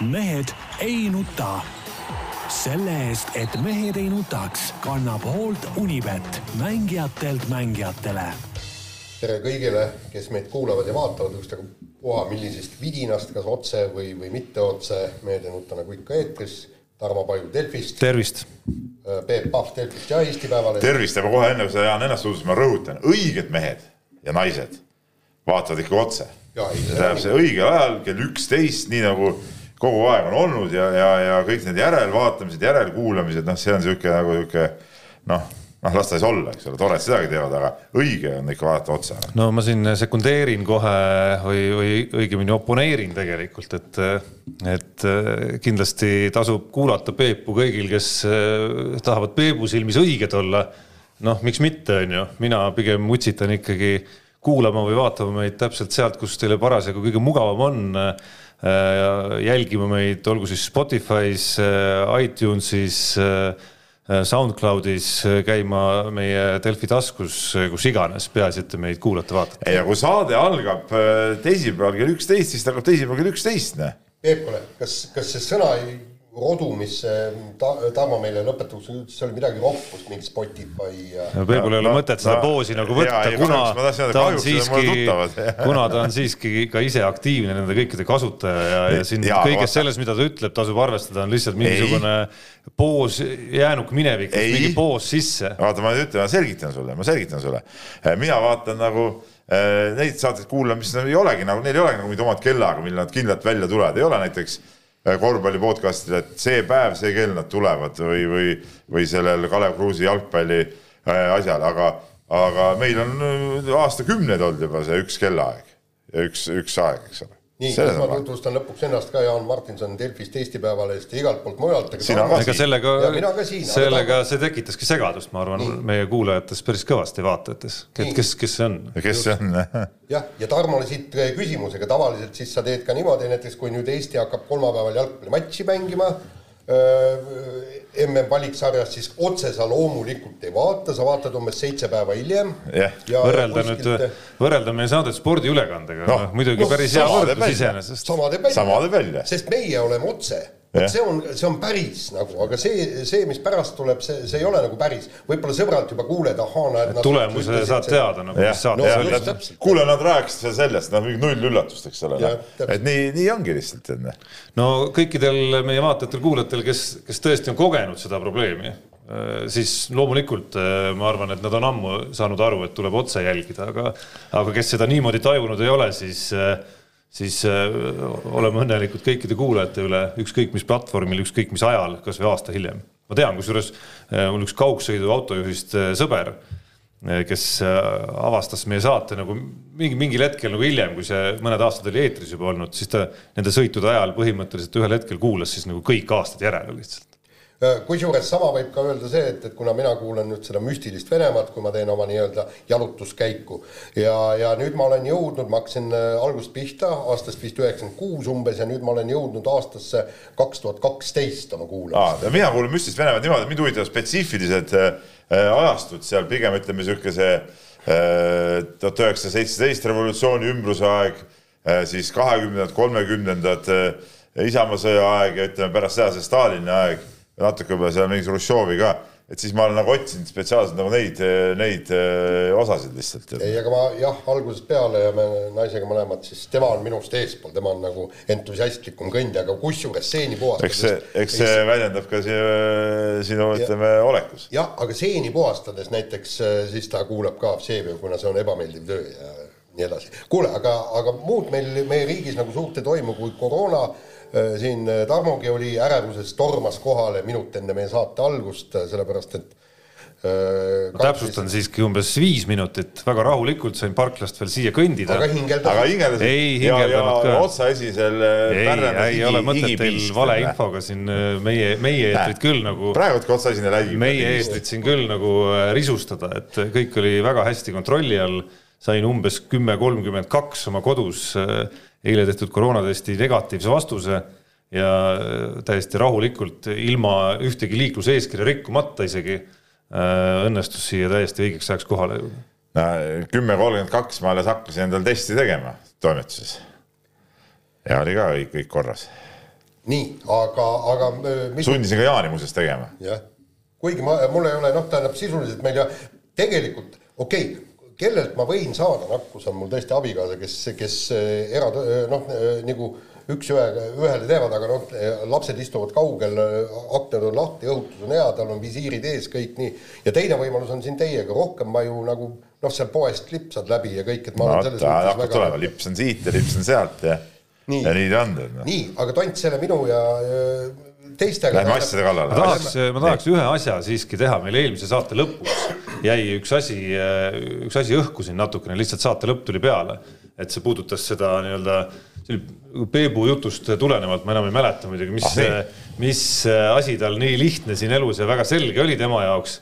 mehed ei nuta. selle eest, et mehed ei nutaks, kannab hoolt Unibet, mängijatelt mängijatele. tere kõigile, kes meid kuulavad ja vaatavad ükstapuha millisest vidinast, kas otse või, või mitte otse. Mehed ei nuta nagu ikka eetris. Tarmo Paju Delfist. tervist. Peep Pahv Delfist ja Eesti Päevalehest. tervist, aga kohe enne kui sa Jaan ennast tutvustad, ma rõhutan, õiged mehed ja naised vaatavad ikka otse. see tähendab, see õigel ajal kell üksteist, nii nagu kogu aeg on olnud ja, ja, ja kõik need järelvaatamised, järelkuulamised, noh, see on sihuke nagu sihuke noh, noh, las ta siis olla, eks ole, tore, et sedagi teevad, aga õige on ikka vaadata otse. no ma siin sekundeerin kohe või, või õigemini oponeerin tegelikult, et, et kindlasti tasub kuulata Peepu kõigil, kes tahavad Peebu silmis õiged olla. noh, miks mitte, on ju, mina pigem utsitan ikkagi kuulama või vaatama meid täpselt sealt, kus teile parasjagu kõige mugavam on jälgima meid, olgu siis Spotify's, iTunesis, SoundCloudis, käima meie Delfi taskus, kus iganes, peaasi, et te meid kuulate-vaatate. ja kui saade algab teisipäeval kell üksteist, siis ta hakkab teisipäeval kell üksteist, näe. Peep, kuule, kas, kas see sõna ei rodu, mis ta, Tarmo meile lõpetuseks ütles, see oli midagi rohkust, mingi Spotify ja. no Peebul ei ole mõtet seda poosi nagu võtta, kuna ta on siiski, kuna ta on siiski ka ise aktiivne nende kõikide kasutaja ja, ja siin ja, kõiges selles, mida ta ütleb, tasub arvestada, on lihtsalt mingisugune ei. poos jäänuk minevikus, mingi poos sisse. vaata, ma nüüd ütlen, ma selgitan sulle, ma selgitan sulle. mina vaatan nagu neid saateid kuulan, mis ei olegi nagu, neil ei olegi nagu mingit omad kellaaega, millal nad kindlalt välja tulevad, ei ole näiteks korvpalli podcast'il, et see päev, see kell nad tulevad või, või, või sellel Kalev Kruusi jalgpalli asjal, aga, aga meil on aastakümneid olnud juba see üks kellaaeg. Ja üks, üks aeg, eks ole nii, ma tutvustan lõpuks ennast ka, Jaan Martinson Delfist, Eesti Päevalehest ja igalt poolt mujalt. ega sellega, sellega see tekitaski segadust, ma arvan, meie kuulajates päris kõvasti, vaatajates, et kes, kes see on. kes see on? jah, ja Tarmole siit küsimusega, tavaliselt siis sa teed ka niimoodi, näiteks kui nüüd Eesti hakkab kolmapäeval jalgpallimatši mängima mm valiksarjas, siis otse sa loomulikult ei vaata, sa vaatad umbes seitse päeva hiljem yeah.. võrrelda kuskilt... nüüd, võrrelda meie saadet spordiülekandega no,, muidugi no, päris hea võrdlus iseenesest. sama teeb välja., sest meie oleme otse vot see on, see on päris nagu, aga see, see, mis pärast tuleb, see, see ei ole nagu päris. võib-olla sõbralt juba kuuled, ahaa, näed. tulemuse saad teada nagu, mis saate no,. kuule, nad rääkisid sellest, noh, mingi null üllatust, eks ole. et nii, nii ongi lihtsalt, onju. no kõikidel meie vaatajatel-kuulajatel, kes, kes tõesti on kogenud seda probleemi siis loomulikult ma arvan, et nad on ammu saanud aru, et tuleb otse jälgida, aga, aga kes seda niimoodi tajunud ei ole, siis äh, siis äh, oleme õnnelikud kõikide kuulajate üle, ükskõik mis platvormil, ükskõik mis ajal, kasvõi aasta hiljem. ma tean, kusjuures äh, mul üks kaugsõidu autojuhist äh, sõber, kes avastas meie saate nagu mingi, mingil hetkel nagu hiljem, kui see mõned aastad oli eetris juba olnud, siis ta nende sõitude ajal põhimõtteliselt ühel hetkel kuulas siis nagu kõik aastad järele lihtsalt kusjuures sama võib ka öelda see, et, et kuna mina kuulan nüüd seda müstilist Venemaad, kui ma teen oma nii-öelda jalutuskäiku ja, ja nüüd ma olen jõudnud, ma hakkasin äh, algusest pihta aastast vist üheksakümmend kuus umbes ja nüüd ma olen jõudnud aastasse kaks tuhat kaksteist oma kuulamist. mina kuulan müstilist Venemaad niimoodi, mind huvitavad spetsiifilised äh, ajastud seal pigem ütleme niisugune see äh, tuhat üheksasada seitseteist revolutsiooni ümbrusaeg äh,, siis kahekümnendad, kolmekümnendad äh, Isamaa sõja aeg ja ütleme pärast seda see Stalini aeg natuke võib-olla seal mingit Hruštšovi ka, et siis ma olen nagu otsinud spetsiaalselt nagu neid, neid äh, osasid lihtsalt. ei, aga ma jah, algusest peale ja me naisega mõlemad, siis tema on minust eespool, tema on nagu entusiastlikum kõndija, aga kusjuures seeni puhastades. eks see, eks see ei, väljendab ka sinu, sinu ütleme olekus. jah, aga seeni puhastades näiteks äh, siis ta kuulab ka Vseviu, kuna see on ebameeldiv töö ja nii edasi. kuule, aga, aga muud meil meie riigis nagu suurt ei toimu, kui koroona Äh, siin äh, Tarmogi oli ärevuses, tormas kohale minut enne meie saate algust, äh, sellepärast et ma täpsustan siiski umbes viis minutit, väga rahulikult sain parklast veel siia kõndida. aga hingeldas. aga hingeldas. ei hingeldanud ka. otsaesisel. ei, ei ole mõtet teil valeinfoga siin meie, meie eetrit küll nagu. praegult ka otsaesine räägib. meie eetrit siin küll nagu risustada, et kõik oli väga hästi kontrolli all. sain umbes kümme kolmkümmend kaks oma kodus eile tehtud koroonatesti negatiivse vastuse ja äh, täiesti rahulikult, ilma ühtegi liikluseeskirja rikkumata isegi äh, õnnestus siia täiesti õigeks ajaks kohale jõuda. no kümme kolmkümmend kaks ma alles hakkasin endale testi tegema toimetuses. ja oli ka kõik, kõik korras nii, aga, aga äh, mis sundisin ka Jaani muuseas tegema. jah, kuigi ma, mul ei ole noh, tähendab sisuliselt meil ja tegelikult okei okay,, kellelt ma võin saada nakkus, on mul tõesti abikaasa, kes, kes eh, era-, noh eh, nagu üks ühe, ühele teevad, aga noh, lapsed istuvad kaugel, aknad on lahti, õhutus on hea, tal on visiirid ees, kõik nii. ja teine võimalus on siin teiega, rohkem ma ju nagu noh, seal poest lipsad läbi ja kõik, et ma no olen selles mõttes hakkab tulema, lips on siit ja lips on sealt ja, Nii. ja nii ta on. noh. nii, aga tont selle minu ja teistega. Lähme asjade kallale. ma tahaks, ma tahaks ühe asja siiski teha, meil eelmise saate lõpus jäi üks asi, üks asi õhku siin natukene, lihtsalt saate lõpp tuli peale, et see puudutas seda nii-öelda see oli Peebu jutust tulenevalt, ma enam ei mäleta muidugi, mis Ah, mis asi tal nii lihtne siin elus ja väga selge oli tema jaoks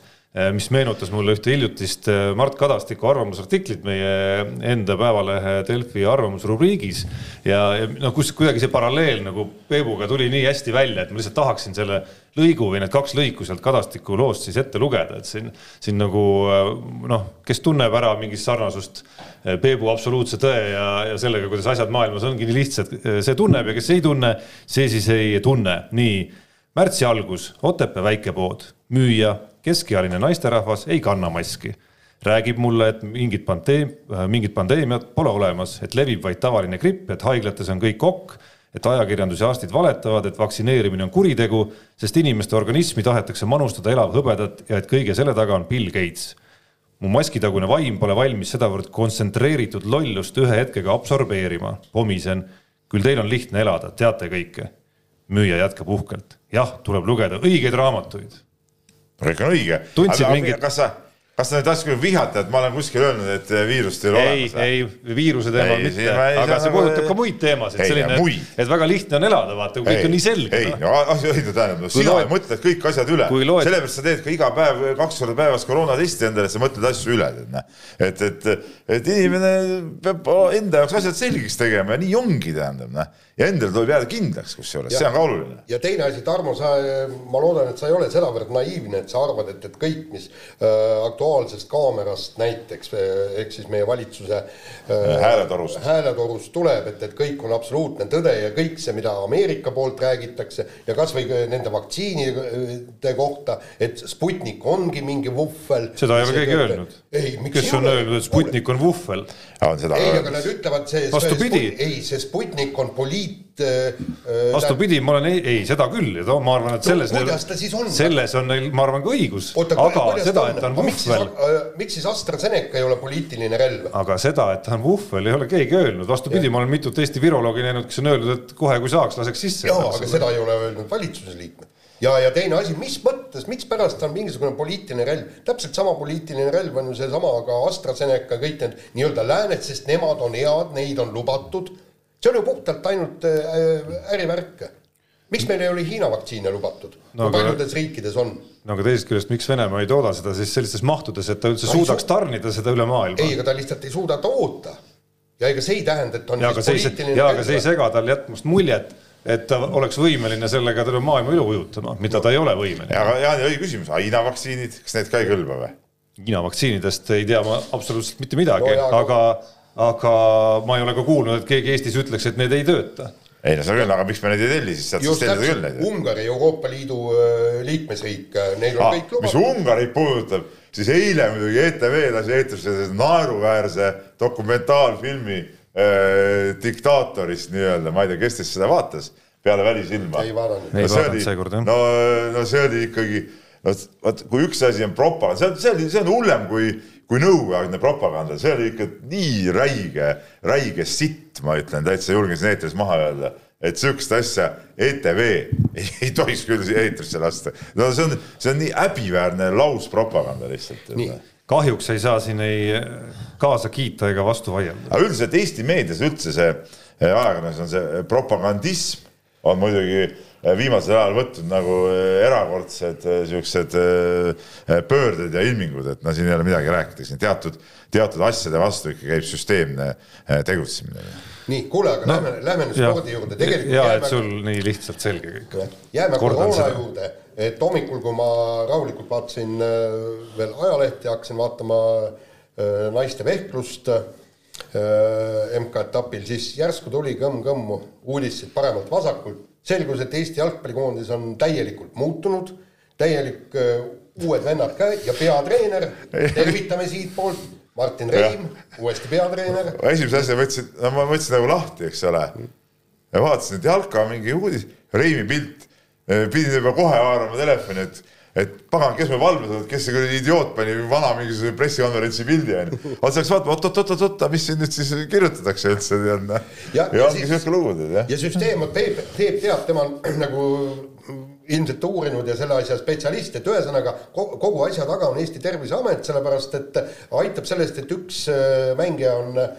mis meenutas mulle ühte hiljutist Mart Kadastiku arvamusartiklit meie enda Päevalehe Delfi arvamusrubriigis ja, ja noh, kus kuidagi see paralleel nagu Peebuga tuli nii hästi välja, et ma lihtsalt tahaksin selle lõigu või need kaks lõiku sealt Kadastiku loost siis ette lugeda, et siin, siin nagu noh, kes tunneb ära mingit sarnasust Peebu absoluutse tõe ja, ja sellega, kuidas asjad maailmas ongi nii lihtsad, see tunneb ja kes ei tunne, see siis ei tunne. nii, märtsi algus, Otepää väikepood, müüja keskealine naisterahvas ei kanna maski. räägib mulle, et mingit pandeem-, mingit pandeemiat pole olemas, et levib vaid tavaline gripp, et haiglates on kõik okk, et ajakirjandus ja arstid valetavad, et vaktsineerimine on kuritegu, sest inimeste organismi tahetakse manustada elavhõbedat ja et kõige selle taga on Bill Gates. mu maskitagune vaim pole valmis sedavõrd kontsentreeritud lollust ühe hetkega absorbeerima, pomisen. küll teil on lihtne elada, teate kõike. müüja jätkab uhkelt. jah, tuleb lugeda õigeid raamatuid kõik on õige. Tundsid mingit- kas sa, kas sa nüüd tahtsid küll vihata, et ma olen kuskil öelnud, et viirust ei ole ei, olemas? ei viiruse teemal Ei, mitte ei, aga see nagu- puudutab ka muid teemasid, Ei, selline et väga lihtne on elada, vaata, kui kõik on nii selge ei, noh. no asi õige tähendab, no sina loed- mõtled kõik asjad üle sellepärast sa teed ka iga päev kaks korda päevas koroonatesti endale, sa mõtled asju üle, tead näe. et, et, et inimene peab enda jaoks asjad selgeks tegema ja nii ongi, tähendab näe. Ja endal tuleb jääda kindlaks, kusjuures, see on ka oluline. ja teine asi, Tarmo, sa, ma loodan, et sa ei ole sedavõrd naiivne, et sa arvad, et, et kõik, mis äh, Aktuaalsest Kaamerast näiteks äh, ehk siis meie valitsuse äh, Hääletorust. hääletorust tuleb, et, et kõik on absoluutne tõde ja kõik see, mida Ameerika poolt räägitakse ja kasvõi ka nende vaktsiinide kohta, et Sputnik ongi mingi vuhvel. seda ei ole keegi öelnud. kes on öelnud, et Sputnik on vuhvel? on seda ei, aga nad ütlevad, see. Vastupidi. ei, see Sputnik on poliit äh,. vastupidi, ma olen, ei, ei, seda küll ma arvan, et selles No kuidas ta siis on? selles on neil, ma arvan, ka õigus. aga seda, et ta on vuhvel,, miks siis AstraZeneca ei ole poliitiline relv? aga seda, et ta on vuhvel, ei ole keegi öelnud, vastupidi, ma olen mitut Eesti viroloogi näinud, kes on öelnud, et kohe, kui saaks, laseks sisse. jaa, aga seda ei ole öelnud valitsuse liikmed. ja, ja teine asi, mis mõttes, mikspärast on mingisugune poliitiline relv, täpselt sama poliitiline relv on ju seesama ka AstraZeneca, kõik need nii-öelda lääned, sest nemad on head, neid on lubatud. See on ju puhtalt ainult äh, ärivärk. miks meil ei ole Hiina vaktsiine lubatud No aga- paljudes riikides on no aga teisest küljest, miks Venemaa ei tooda seda siis sellistes mahtudes, et ta üldse ei suudaks suu- tarnida seda üle maailma ei, aga ta lihtsalt ei suuda toota. ja ega see ei tähenda, et on ja aga see ei, ja aga see ei sega tal jätmast muljet, et ta oleks võimeline sellega terve maailma üle ujutama, mida ta ei ole võimeline. aga Jaani õige küsimus, Hiina vaktsiinid, kas need ka ei kõlba või? Hiina vaktsiinidest ei tea ma absoluutselt mitte midagi No jaa, aga, aga ma ei ole ka kuulnud, et keegi Eestis ütleks, et need ei tööta. ei no seda küll, aga miks me neid ei telli, siis saad siis just tellida küll neid. Ungari, Euroopa Liidu äh, liikmesriik, neil on Ah, kõik mis lubatud. Ungarit puudutab, siis eile muidugi ETV lasi eetrisse naeruväärse dokumentaalfilmi äh, diktaatorist nii-öelda, ma ei tea, kes teist seda vaatas peale Välisilma. Ei vaadanud. Ei vaadanud seekord, jah. no, no see oli ikkagi, no vot kui üks asi on propaganda, see on, see oli, see on hullem kui, kui nõukogudeaegne propaganda, see oli ikka nii räige, räige sitt, ma ütlen täitsa julgen siin eetris maha öelda et sihukest asja ETV ei, ei tohiks küll eetrisse lasta. no see on, see on nii häbiväärne lauspropaganda lihtsalt. nii, kahjuks ei saa siin ei kaasa kiita ega vastu vaielda. aga üldiselt Eesti meedias üldse see eh, ajakirjanduses on see propagandism on muidugi eh, viimasel ajal võtnud nagu eh, erakordsed eh, siuksed pöörded ja ilmingud, et no siin ei ole midagi rääkida, siin teatud, teatud asjade vastu ikka käib süsteemne tegutsemine. nii, kuule, aga no, lähme, lähme nüüd spordi juurde, tegelikult ja et sul nii lihtsalt selge kõik. jääme koroona juurde, et hommikul, kui ma rahulikult vaatasin veel ajalehti, hakkasin vaatama naiste vehklust äh, MK-etapil, siis järsku tuli kõmm-kõmmu uudiseid paremalt-vasakult, selgus, et Eesti jalgpallikoondis on täielikult muutunud, täielik uued vennad ka ja peatreener, tervitame siitpoolt, Martin Reim, uuesti peatreener. esimese asja võtsin, no ma võtsin nagu lahti, eks ole. ja vaatasin, et jalka mingi uudis, Reimi pilt, pidin juba kohe haarama telefoni, et, et pagan, kes me valves olid, kes see kuradi idioot pani vana mingisuguse pressikonverentsi pildi onju. vaata, läks vaatama, oot-oot-oot-oot, mis siin nüüd siis kirjutatakse üldse tead noh. Ja- ja ja ongi siis- siuke lugu tead jah. ja süsteem Peep, Peep teab, tema on nagu ilmselt uurinud ja selle asja spetsialist, et ühesõnaga kogu, kogu asja taga on Eesti Terviseamet, sellepärast et aitab sellest, et üks äh, mängija on äh,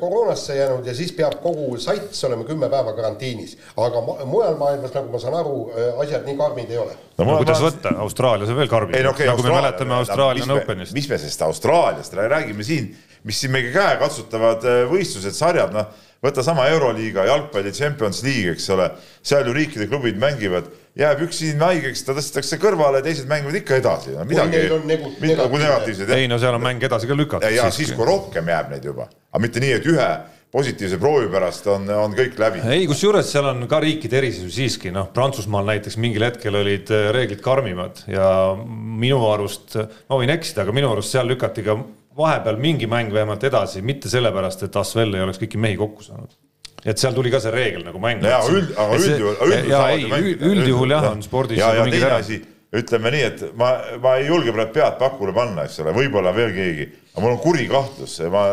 koroonasse jäänud ja siis peab kogu sats olema kümme päeva karantiinis. aga ma, mujal maailmas, nagu ma saan aru, asjad nii karmid ei ole. no kuidas võtta, Austraalias on veel karmim. Ei no okay,, nagu me mäletame Austraalian mis Openist. mis me sellest Austraaliast räägime siin, mis siin meie käekatsutavad äh, võistlused, sarjad, noh, võta sama Euroliiga, jalgpalli Champions League, eks ole, seal ju riikide klubid mängivad, jääb üks inimene haigeks, ta tõstetakse kõrvale, teised mängivad ikka edasi. No,. kui negatiivsed jah. Ei no seal on mäng edasi ka ja, lükatud ja siis, kui rohkem jääb neid juba, aga mitte nii, et ühe positiivse proovi pärast on, on kõik läbi. ei, kusjuures seal on ka riikide erisusi siiski, noh, Prantsusmaal näiteks mingil hetkel olid äh, reeglid karmimad ja minu arust, ma võin eksida, aga minu arust seal lükati ka vahepeal mingi mäng vähemalt edasi, mitte sellepärast, et Asvel ei oleks kõiki mehi kokku saanud. et seal tuli ka see reegel nagu mängu. jaa, üld, aga üldjuhul, üldjuhul ja üldjuhul jah, on spordis ja, ja teine asi, ütleme nii, et ma, ma ei julge praegu pead pakule panna, eks ole, võib-olla veel keegi, aga mul on kuri kahtlus, ma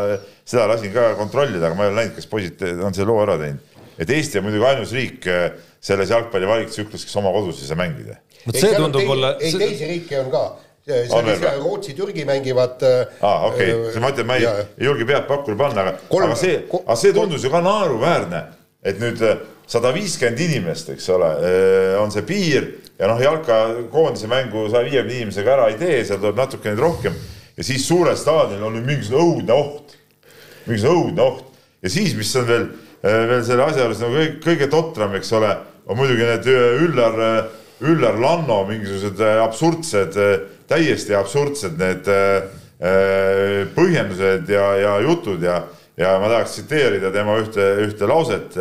seda lasin ka kontrollida, aga ma ei ole näinud, kas poisid on selle loo ära teinud. et Eesti on muidugi ainus riik eh, selles jalgpalli valiktsüklis, kes oma kodus ei saa mängida. vot see tundub olla, ei, teisi riike on ka. Või? Rootsi, Türgi mängivad. äh, aa, okei okay., ma ütlen, ma ei, ei julge pead pakule panna, aga, aga see aga see tundus ju ka naeruväärne, et nüüd sada viiskümmend inimest, eks ole, on see piir ja noh, jalkakoondise mängu saja viiekümne inimesega ära ei tee, seal tuleb natukene rohkem ja siis suurel staadionil on nüüd mingisugune õudne oht, mingisugune õudne oht. Ja siis, mis on veel, veel selle asja juures nagu kõige, kõige totram, eks ole, on muidugi need öö, Üllar, Üllar Lanno mingisugused absurdsed, täiesti absurdsed need põhjendused ja, ja jutud ja, ja ma tahaks tsiteerida tema ühte, ühte lauset,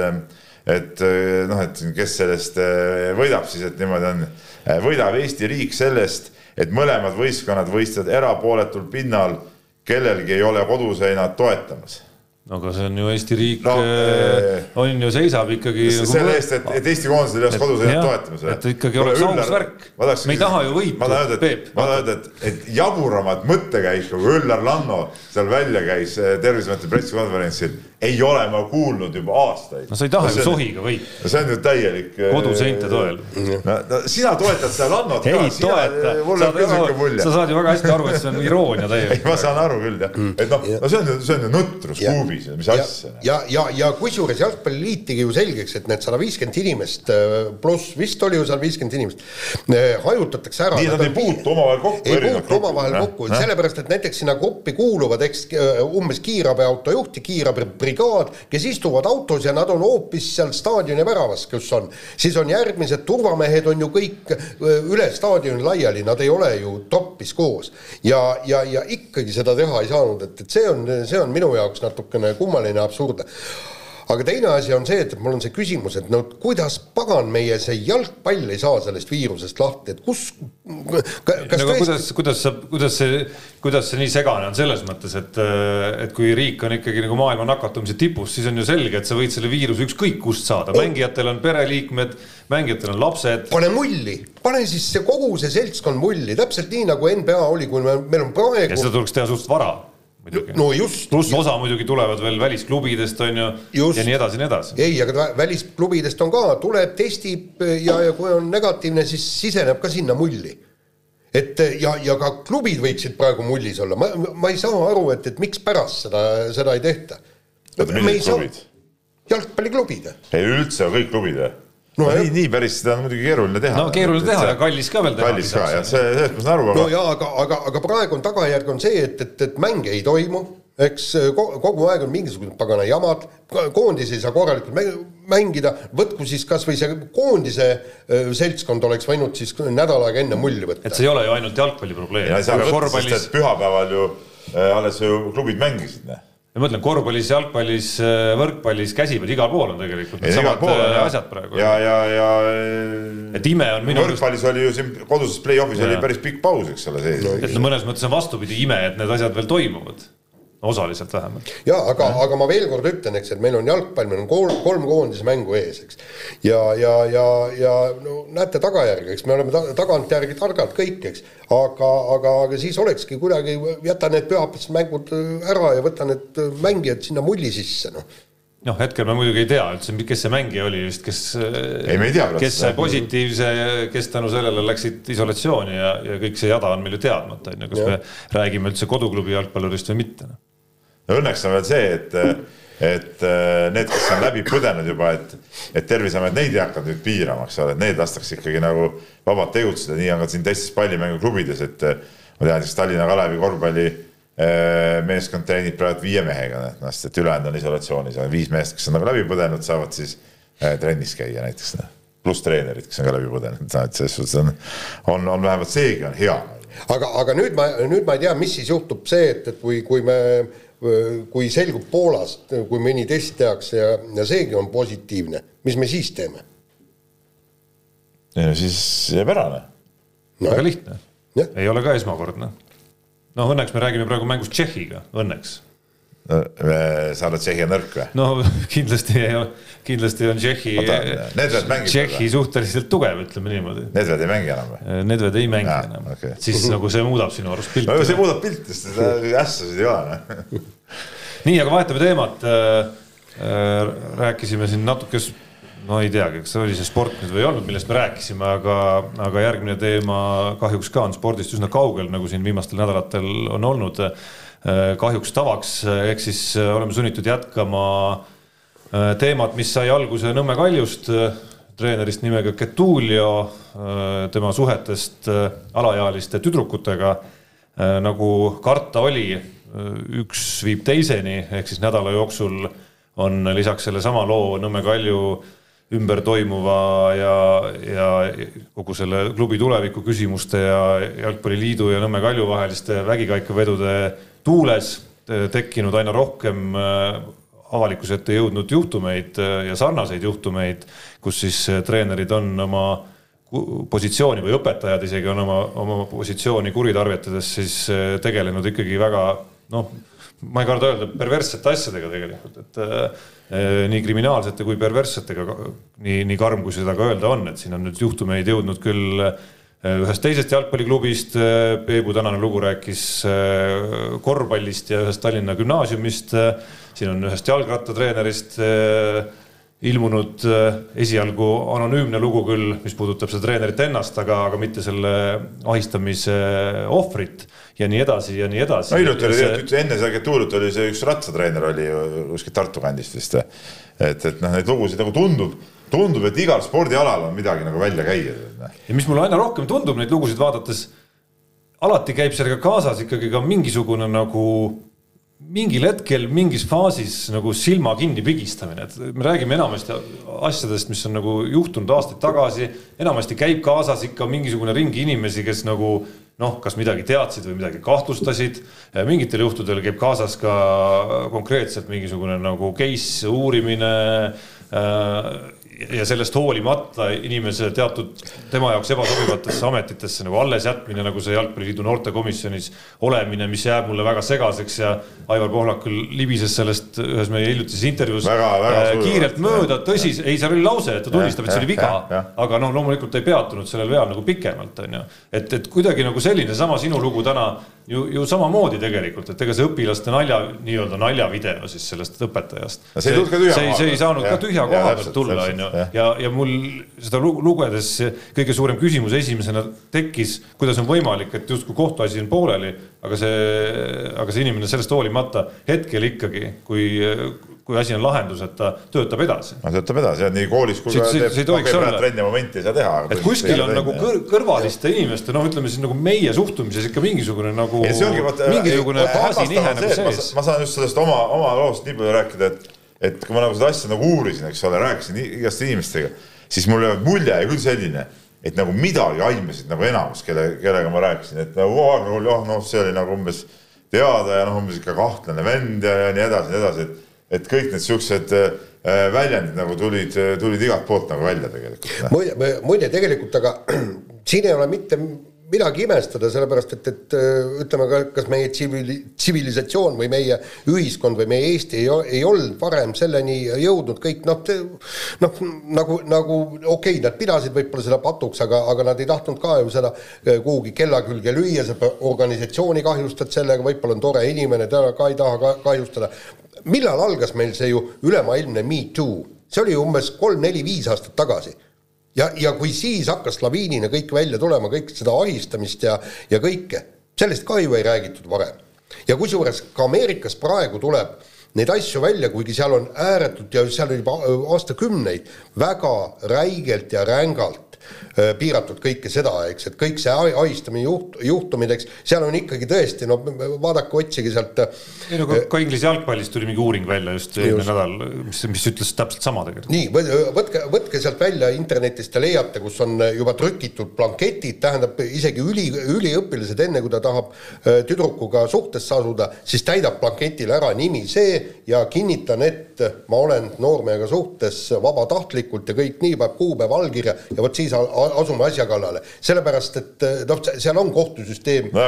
et noh, et kes sellest võidab siis, et niimoodi on, võidab Eesti riik sellest, et mõlemad võistkonnad võistlevad erapooletul pinnal, kellelgi ei ole koduseinad toetamas aga see on ju Eesti riik No, no,, eh, on ju, seisab ikkagi nagu selle eest, et, et Eesti koondisel ei oleks Et- koduseinad jah, toetamas. et ikkagi oleks aus värk. Me ei taha ju võitu, ma tahan öelda, et, ma tahan öelda, et, et jaburamat mõttekäiku, kui Üllar Lanno seal välja käis eh, Terviseameti pressikonverentsil, ei ole ma kuulnud juba aastaid. no sa ei taha ju sohiga võita, no see on ju täielik. koduseinte toel. no, no sina toetad seda Lannot ei toeta, on küll siuke mulje sa. saad ju väga hästi aru, et see on iroonia ei, täielik. ma saan aru küll jah, et noh, no see on ju, see on ju nutrus Ja- kuubis, mis ja asja. ja, ja, ja kusjuures jalgpalliliit tegi ju selgeks, et need sada viiskümmend inimest äh, pluss vist oli ju seal viiskümmend inimest, hajutatakse ära. nii, nad ei puutu omavahel kokku. ei puutu omavahel kokku, sellepärast et näiteks sinna gruppi kuuluvad, eks äh, umbes kiirabiauto juht ja kiirabibrigaad, kes istuvad autos ja nad on hoopis seal staadioni väravas, kus on, siis on järgmised turvamehed on ju kõik äh, üle staadioni laiali, nad ei ole ju toppis koos ja, ja, ja ikkagi seda teha ei saanud, et, et see on, see on minu jaoks natukene kummaline, absurdne. Aga teine asi on see, et mul on see küsimus, et no kuidas pagan meie see jalgpall ei saa sellest viirusest lahti, et kus, kas no aga kuidas, kuidas sa, kuidas see, kuidas see nii segane on selles mõttes, et, et kui riik on ikkagi nagu maailma nakatumise tipus, siis on ju selge, et sa võid selle viiruse ükskõik kust saada, mängijatel on pereliikmed, mängijatel on lapsed. pane mulli, pane siis see kogu see seltskond mulli, täpselt nii nagu NBA oli, kui me, meil on ja praegu seda tuleks teha suhteliselt vara muidugi. no just, pluss osa muidugi tulevad veel välisklubidest on ju Just. ja nii edasi, nii edasi. ei, aga välisklubidest on ka, tuleb, testib ja, ja kui on negatiivne, siis siseneb ka sinna mulli. et ja, ja ka klubid võiksid praegu mullis olla, ma, ma ei saa aru, et, et mikspärast seda, seda ei tehta. jalgpalliklubid ei üldse kõik klubid või? No nii, nii päris seda on muidugi keeruline teha. no keeruline teha ja kallis ka veel teha. kallis ka jah, see, sellest ma saan aru, no aga jaa, aga, aga, aga praegu on tagajärg on see, et, et, et mänge ei toimu, eks ko- kogu aeg on mingisugused pagana jamad, koondis ei saa korralikult mäng- mängida, võtku siis kasvõi see koondise öö, seltskond oleks võinud siis nädal aega enne mulli võtta et. see ei ole ju ainult jalgpalli probleem. ja pühapäeval ju äh, alles ju klubid mängisid, noh. Ma mõtlen korvpallis, jalgpallis, võrkpallis, käsipäev, igal pool on tegelikult Ei, igal needsamad pool on, äh, asjad praegu. ja, ja, ja. et ime on minu võrkpallis oli ju siin koduses play-off'is oli päris pikk paus, eks ole, sees. et no mõnes mõttes on vastupidi ime, et need asjad veel toimuvad. Osaliselt vähemalt. ja aga, aga ma veel kord ütlen, eks, et meil on jalgpall, meil on kolm, kolm koondismängu ees, eks. ja, ja, ja, ja no näete tagajärge, eks me oleme ta, tagantjärgi targad kõik, eks. aga, aga, aga siis olekski kuidagi, jäta need pühapäevased mängud äh, ära ja võta need äh, mängijad sinna mulli sisse, noh. noh, hetkel me muidugi ei tea üldse, kes see mängija oli just, kes. Ei, me ei tea kes sai positiivse, kes tänu sellele läksid isolatsiooni ja, ja kõik see jada on meil ju teadmata, on ju, kas Jah. me räägime üldse koduklubi jalgpallurist või mitte. Noh. Õnneks on veel see, et, et äh, need, kes on läbi põdenud juba, et, et Terviseamet neid ei hakanud nüüd piirama, eks ole, et need lastakse ikkagi nagu vabalt tegutseda, nii on ka siin teistes pallimänguklubides, et äh, ma tean, siis Tallinna Kalevi korvpalli äh, meeskond treenib praegu viie mehega, noh, et ülejäänud on isolatsioonis, aga viis meest, kes on nagu läbi põdenud, saavad siis trennis käia näiteks, pluss treenerid, kes on ka läbi põdenud, et selles suhtes on, on, on vähemalt seegi on hea aga, aga nüüd ma, nüüd ma ei tea, mis siis juhtub see, et, et kui, kui me, kui selgub Poolas, kui mõni test tehakse ja, ja seegi on positiivne, mis me siis teeme? ja siis jääb ära, noh. väga lihtne ei ole ka esmakordne. noh, õnneks me räägime praegu mängust Tšehhiga, õnneks. Sa oled Tšehhi nõrk või? no kindlasti, kindlasti on Tšehhi Tšehhi suhteliselt tugev, ütleme niimoodi. Nedved ei mängi enam või? Nedved ei mängi Jaa, enam okei. siis nagu see muudab sinu arust no see pilti. muudab pilti, sest ässasid ei ole, noh. nii, aga vahetame teemat. rääkisime siin natuke, no ei teagi, kas see oli see sport nüüd või ei olnud, millest me rääkisime, aga, aga järgmine teema kahjuks ka on spordist üsna kaugel, nagu siin viimastel nädalatel on olnud kahjuks tavaks, ehk siis oleme sunnitud jätkama äh, teemat, mis sai alguse Nõmme Kaljust, treenerist nimega Getulio, tema suhetest äh, alaealiste tüdrukutega. nagu karta oli, üks viib teiseni, ehk siis nädala jooksul on lisaks sellesama loo Nõmme Kalju ümber toimuva ja, ja kogu selle klubi tuleviku küsimuste ja Jalgpalliliidu ja Nõmme Kalju vaheliste vägikaikavedude tuules te- tekkinud aina rohkem äh, avalikkuse ette jõudnud juhtumeid äh, ja sarnaseid juhtumeid, kus siis äh, treenerid on oma positsiooni või õpetajad isegi on oma, oma positsiooni kuritarvitades siis tegelenud ikkagi väga noh, ma ei karda öelda perverssete asjadega tegelikult, et äh, nii kriminaalsete kui perverssetega, nii, nii karm kui seda ka öelda on, et siin on nüüd juhtumeid jõudnud küll äh, ühest teisest jalgpalliklubist, Peebu tänane lugu rääkis äh, korvpallist ja ühest Tallinna gümnaasiumist, siin on ühest jalgrattatreenerist äh, ilmunud äh, esialgu anonüümne lugu küll, mis puudutab seda treenerit ennast, aga, aga mitte selle ahistamise ohvrit ja nii edasi ja nii edasi. no hiljuti oli tegelikult üldse enne seda Getulut oli see üks ratsatreener oli ju kuskilt Tartu kandist vist. et, et noh, neid lugusid nagu tundub, tundub, et igal spordialal on midagi nagu välja käia. ja mis mulle aina rohkem tundub neid lugusid vaadates, alati käib sellega kaasas ikkagi ka mingisugune nagu mingil hetkel mingis faasis nagu silma kinni pigistamine, et me räägime enamasti asjadest, mis on nagu juhtunud aastaid tagasi, enamasti käib kaasas ikka mingisugune ring inimesi, kes nagu noh, kas midagi teadsid või midagi kahtlustasid. mingitel juhtudel käib kaasas ka konkreetselt mingisugune nagu case uurimine äh, ja sellest hoolimata inimese teatud tema jaoks ebasobivatesse ametitesse nagu alles jätmine, nagu see Jalgpalliliidu noortekomisjonis olemine, mis jääb mulle väga segaseks ja Aivar Pohlak küll libises sellest ühes meie hiljutises intervjuus Väga- väga äh, kiirelt mööda, tõsi, ei, seal oli lause, et ta tunnistab, et see oli viga aga noh, loomulikult ei peatunud sellel veal nagu pikemalt, onju. et, et kuidagi nagu selline sama sinu lugu täna ju, ju samamoodi tegelikult, et ega see õpilaste nalja, nii-öelda naljavideo siis sellest õpetajast. See ei tulnud ka tühja koha see ei pealt. saanud ka Jah, tühja koha pealt tulla, onju ja, ja mul seda lu- lugedes kõige suurem küsimus esimesena tekkis, kuidas on võimalik, et justkui kohtuasi on pooleli, aga see, aga see inimene sellest hoolimata hetkel ikkagi, kui, kui asi on lahenduseta, töötab edasi no töötab edasi, nii koolis kui ka olla. trenni momenti ei saa teha. et kuskil on nagu kõr kõrvaliste inimeste, noh, ütleme siis nagu meie suhtumises ikka mingisugune nagu vaata. mingisugune baasinihe nagu sees. ma saan just sellest oma, oma loost nii palju rääkida, et, et kui ma nagu seda asja nagu uurisin, eks ole, rääkisin igaste inimestega, siis mul jäi mulje küll selline, et nagu midagi aimasid nagu enamus, kelle, kellega ma rääkisin, et nagu oh, noh, noh, see oli nagu umbes teada ja noh, umbes ikka kahtlane vend ja, ja nii edasi, nii edasi, et, et kõik need siuksed äh, väljendid nagu tulid, tulid igalt poolt nagu välja tegelikult. muide, muide tegelikult, aga siin ei ole mitte midagi imestada, sellepärast et, et äh, ütleme ka, kas meie tsivili-, tsivilisatsioon või meie ühiskond või meie Eesti ei, ei olnud varem selleni jõudnud, kõik noh, noh nagu, nagu okei okay,, nad pidasid võib-olla seda patuks, aga, aga nad ei tahtnud ka ju seda äh, kuhugi kella külge lüüa, sa organisatsiooni kahjustad sellega, võib-olla on tore inimene, teda ka ei taha ka kahjustada. Millal algas meil see ju ülemaailmne Me Too? see oli umbes kolm-neli-viis aastat tagasi ja, ja kui siis hakkas laviinina kõik välja tulema, kõik seda ahistamist ja, ja kõike, sellest ka ju ei räägitud varem. ja kusjuures ka Ameerikas praegu tuleb neid asju välja, kuigi seal on ääretult ja seal on juba aastakümneid väga räigelt ja rängalt piiratud kõike seda, eks, et kõik see ahistamine juht, juhtumid, eks, seal on ikkagi tõesti, no vaadake, otsige sealt. Äh, ei no ka, ka Inglise jalgpallist tuli mingi uuring välja just eelmine nädal, mis, mis ütles täpselt sama tegelikult. nii, võtke, võtke sealt välja internetist, te leiate, kus on juba trükitud blanketid, tähendab isegi üli, üliõpilased, enne kui ta tahab äh, tüdrukuga suhtesse asuda, siis täidab blanketile ära nimi see ja kinnitan, et ma olen noormehega suhtes vabatahtlikult ja kõik nii, paneb kuupäeva, allkirja ja vot siis asume asja kallale, sellepärast et eh, noh, seal on kohtusüsteem no,.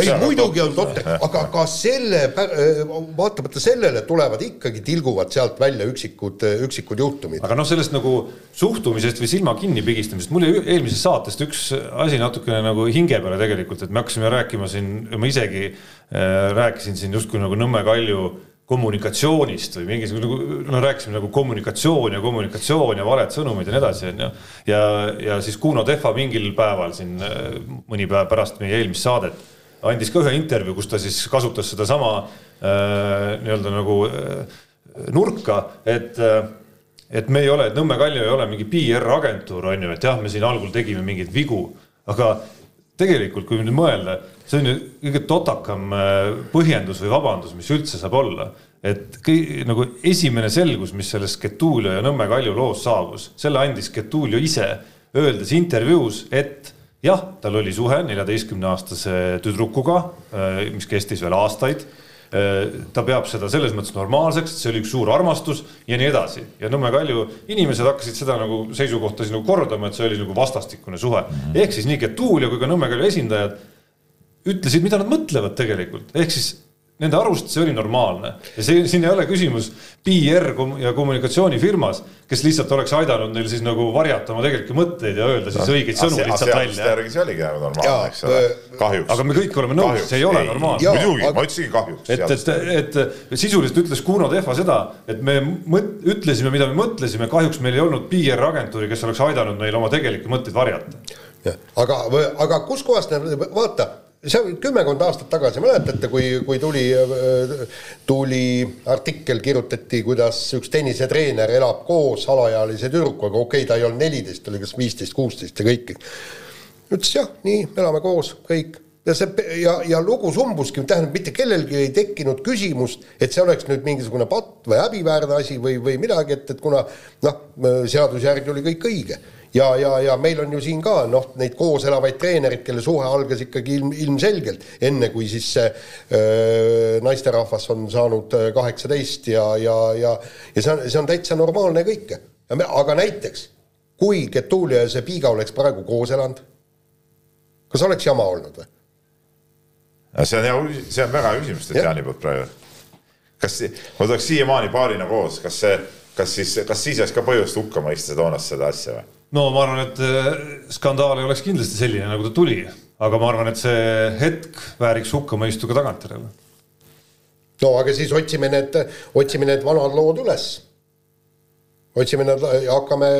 ei, muidugi on totter, aga ka selle, eh, vaatamata sellele tulevad ikkagi, tilguvad sealt välja üksikud, eh, üksikud juhtumid. aga noh, sellest nagu suhtumisest või silma kinnipigistamisest, mul jäi eelmisest saatest üks asi natukene nagu hinge peale tegelikult, et me hakkasime rääkima siin, ma isegi äh, rääkisin siin justkui nagu Nõmme Kalju kommunikatsioonist või mingisugune nagu noh, rääkisime nagu kommunikatsioon ja kommunikatsioon ja valed sõnumid ja nii edasi, onju. ja, ja siis Kuno Tehva mingil päeval siin mõni päev pärast meie eelmist saadet andis ka ühe intervjuu, kus ta siis kasutas sedasama äh, nii-öelda nagu äh, nurka, et äh, et me ei ole, et Nõmme Kalju ei ole mingi PR-agentuur, on ju, et jah, me siin algul tegime mingeid vigu, aga tegelikult, kui nüüd mõelda, see on ju kõige totakam äh, põhjendus või vabandus, mis üldse saab olla. et kõi, nagu esimene selgus, mis sellest Getulio ja Nõmme Kalju loos saabus, selle andis Getulio ise, öeldes intervjuus, et jah, tal oli suhe neljateistkümne aastase tüdrukuga, äh, mis kestis veel aastaid ta peab seda selles mõttes normaalseks, et see oli üks suur armastus ja nii edasi. ja Nõmme Kalju inimesed hakkasid seda nagu seisukohta siis nagu kordama, et see oli nagu vastastikune suhe. Mhm. ehk siis nii Getuulia kui ka Nõmme Kalju esindajad ütlesid, mida nad mõtlevad tegelikult, ehk siis nende arust see oli normaalne ja see, siin ei ole küsimus PR ja kommunikatsioonifirmas, kes lihtsalt oleks aidanud neil siis nagu varjata oma tegelikke mõtteid ja öelda siis õigeid sõnu lihtsalt välja. järgi see oligi nagu normaalne, eks ole, kahjuks. aga me kõik oleme nõus, see ei ole ei, normaalne. muidugi aga..., ma ütlesingi kahjuks. et, et, et sisuliselt ütles Kuno Tehva seda, et me mõt, ütlesime, mida me mõtlesime, kahjuks meil ei olnud PR-agentuuri, kes oleks aidanud meil oma tegelikke mõtteid varjata. aga, aga kuskohast, vaata see on kümmekond aastat tagasi, mäletate, kui, kui tuli, tuli artikkel, kirjutati, kuidas üks tennisetreener elab koos alaealise tüdrukuga, okei okay,, ta ei olnud neliteist, ta oli kas viisteist, kuusteist ja kõik. ütles jah, nii, elame koos, kõik ja see ja, ja lugu sumbuski, tähendab, mitte kellelgi ei tekkinud küsimust, et see oleks nüüd mingisugune patt või häbiväärne asi või, või midagi, et, et kuna noh, seaduse järgi oli kõik õige ja, ja, ja meil on ju siin ka noh, neid koos elavaid treenereid, kelle suhe algas ikkagi ilm, ilmselgelt, enne kui siis see öö, naisterahvas on saanud kaheksateist ja, ja, ja, ja see on, see on täitsa normaalne kõike. aga näiteks, kui Getulia ja see Piiga oleks praegu koos elanud, kas oleks jama olnud või? see on hea, see on väga hea küsimus Tatjani poolt praegu. kas, ma tuleks siiamaani paarina koos, kas see, kas siis, kas siis oleks ka põhjust hukka mõista toonast seda asja või? No ma arvan, et äh, skandaal ei oleks kindlasti selline, nagu ta tuli, aga ma arvan, et see hetk vääriks hukkamõistu ka tagantjärele. no aga siis otsime need, otsime need vanad lood üles. otsime need ja hakkame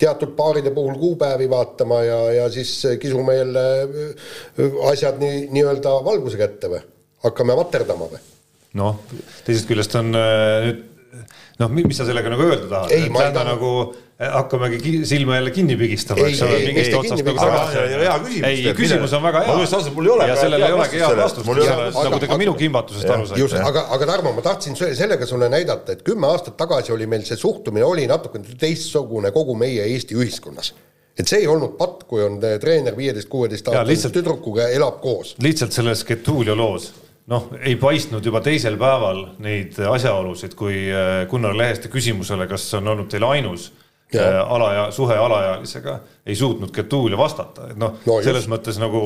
teatud paaride puhul kuupäevi vaatama ja, ja siis kisume jälle äh, asjad nii, nii-öelda valguse kätte või? hakkame materdama või? noh, teisest küljest on äh, nüüd noh, mis sa sellega nagu öelda tahad? ei, ma ei taha nagu Eh, hakkamegi silma jälle kinni pigistama, eks ole, mingist otsast nagu tagasi. hea küsimus. ei, küsimus on väga hea. ja sellel ei olegi head vastust, nagu te ka minu kimbatusest aru saite. just, aga, aga Tarmo, ma tahtsin sellega sulle näidata, et kümme aastat tagasi oli meil see suhtumine oli natukene teistsugune kogu meie Eesti ühiskonnas et see ei olnud patt, kui on treener viieteist, kuueteist aastase tüdrukuga elab koos. lihtsalt selles Getulio loos noh, ei paistnud juba teisel päeval neid asjaolusid, kui äh, Gunnar Leheste küsimusele, kas on olnud teil ainus Ja. äh, alaja, suhe alaealisega, ei suutnud Getulia vastata, et noh No no, just. selles mõttes nagu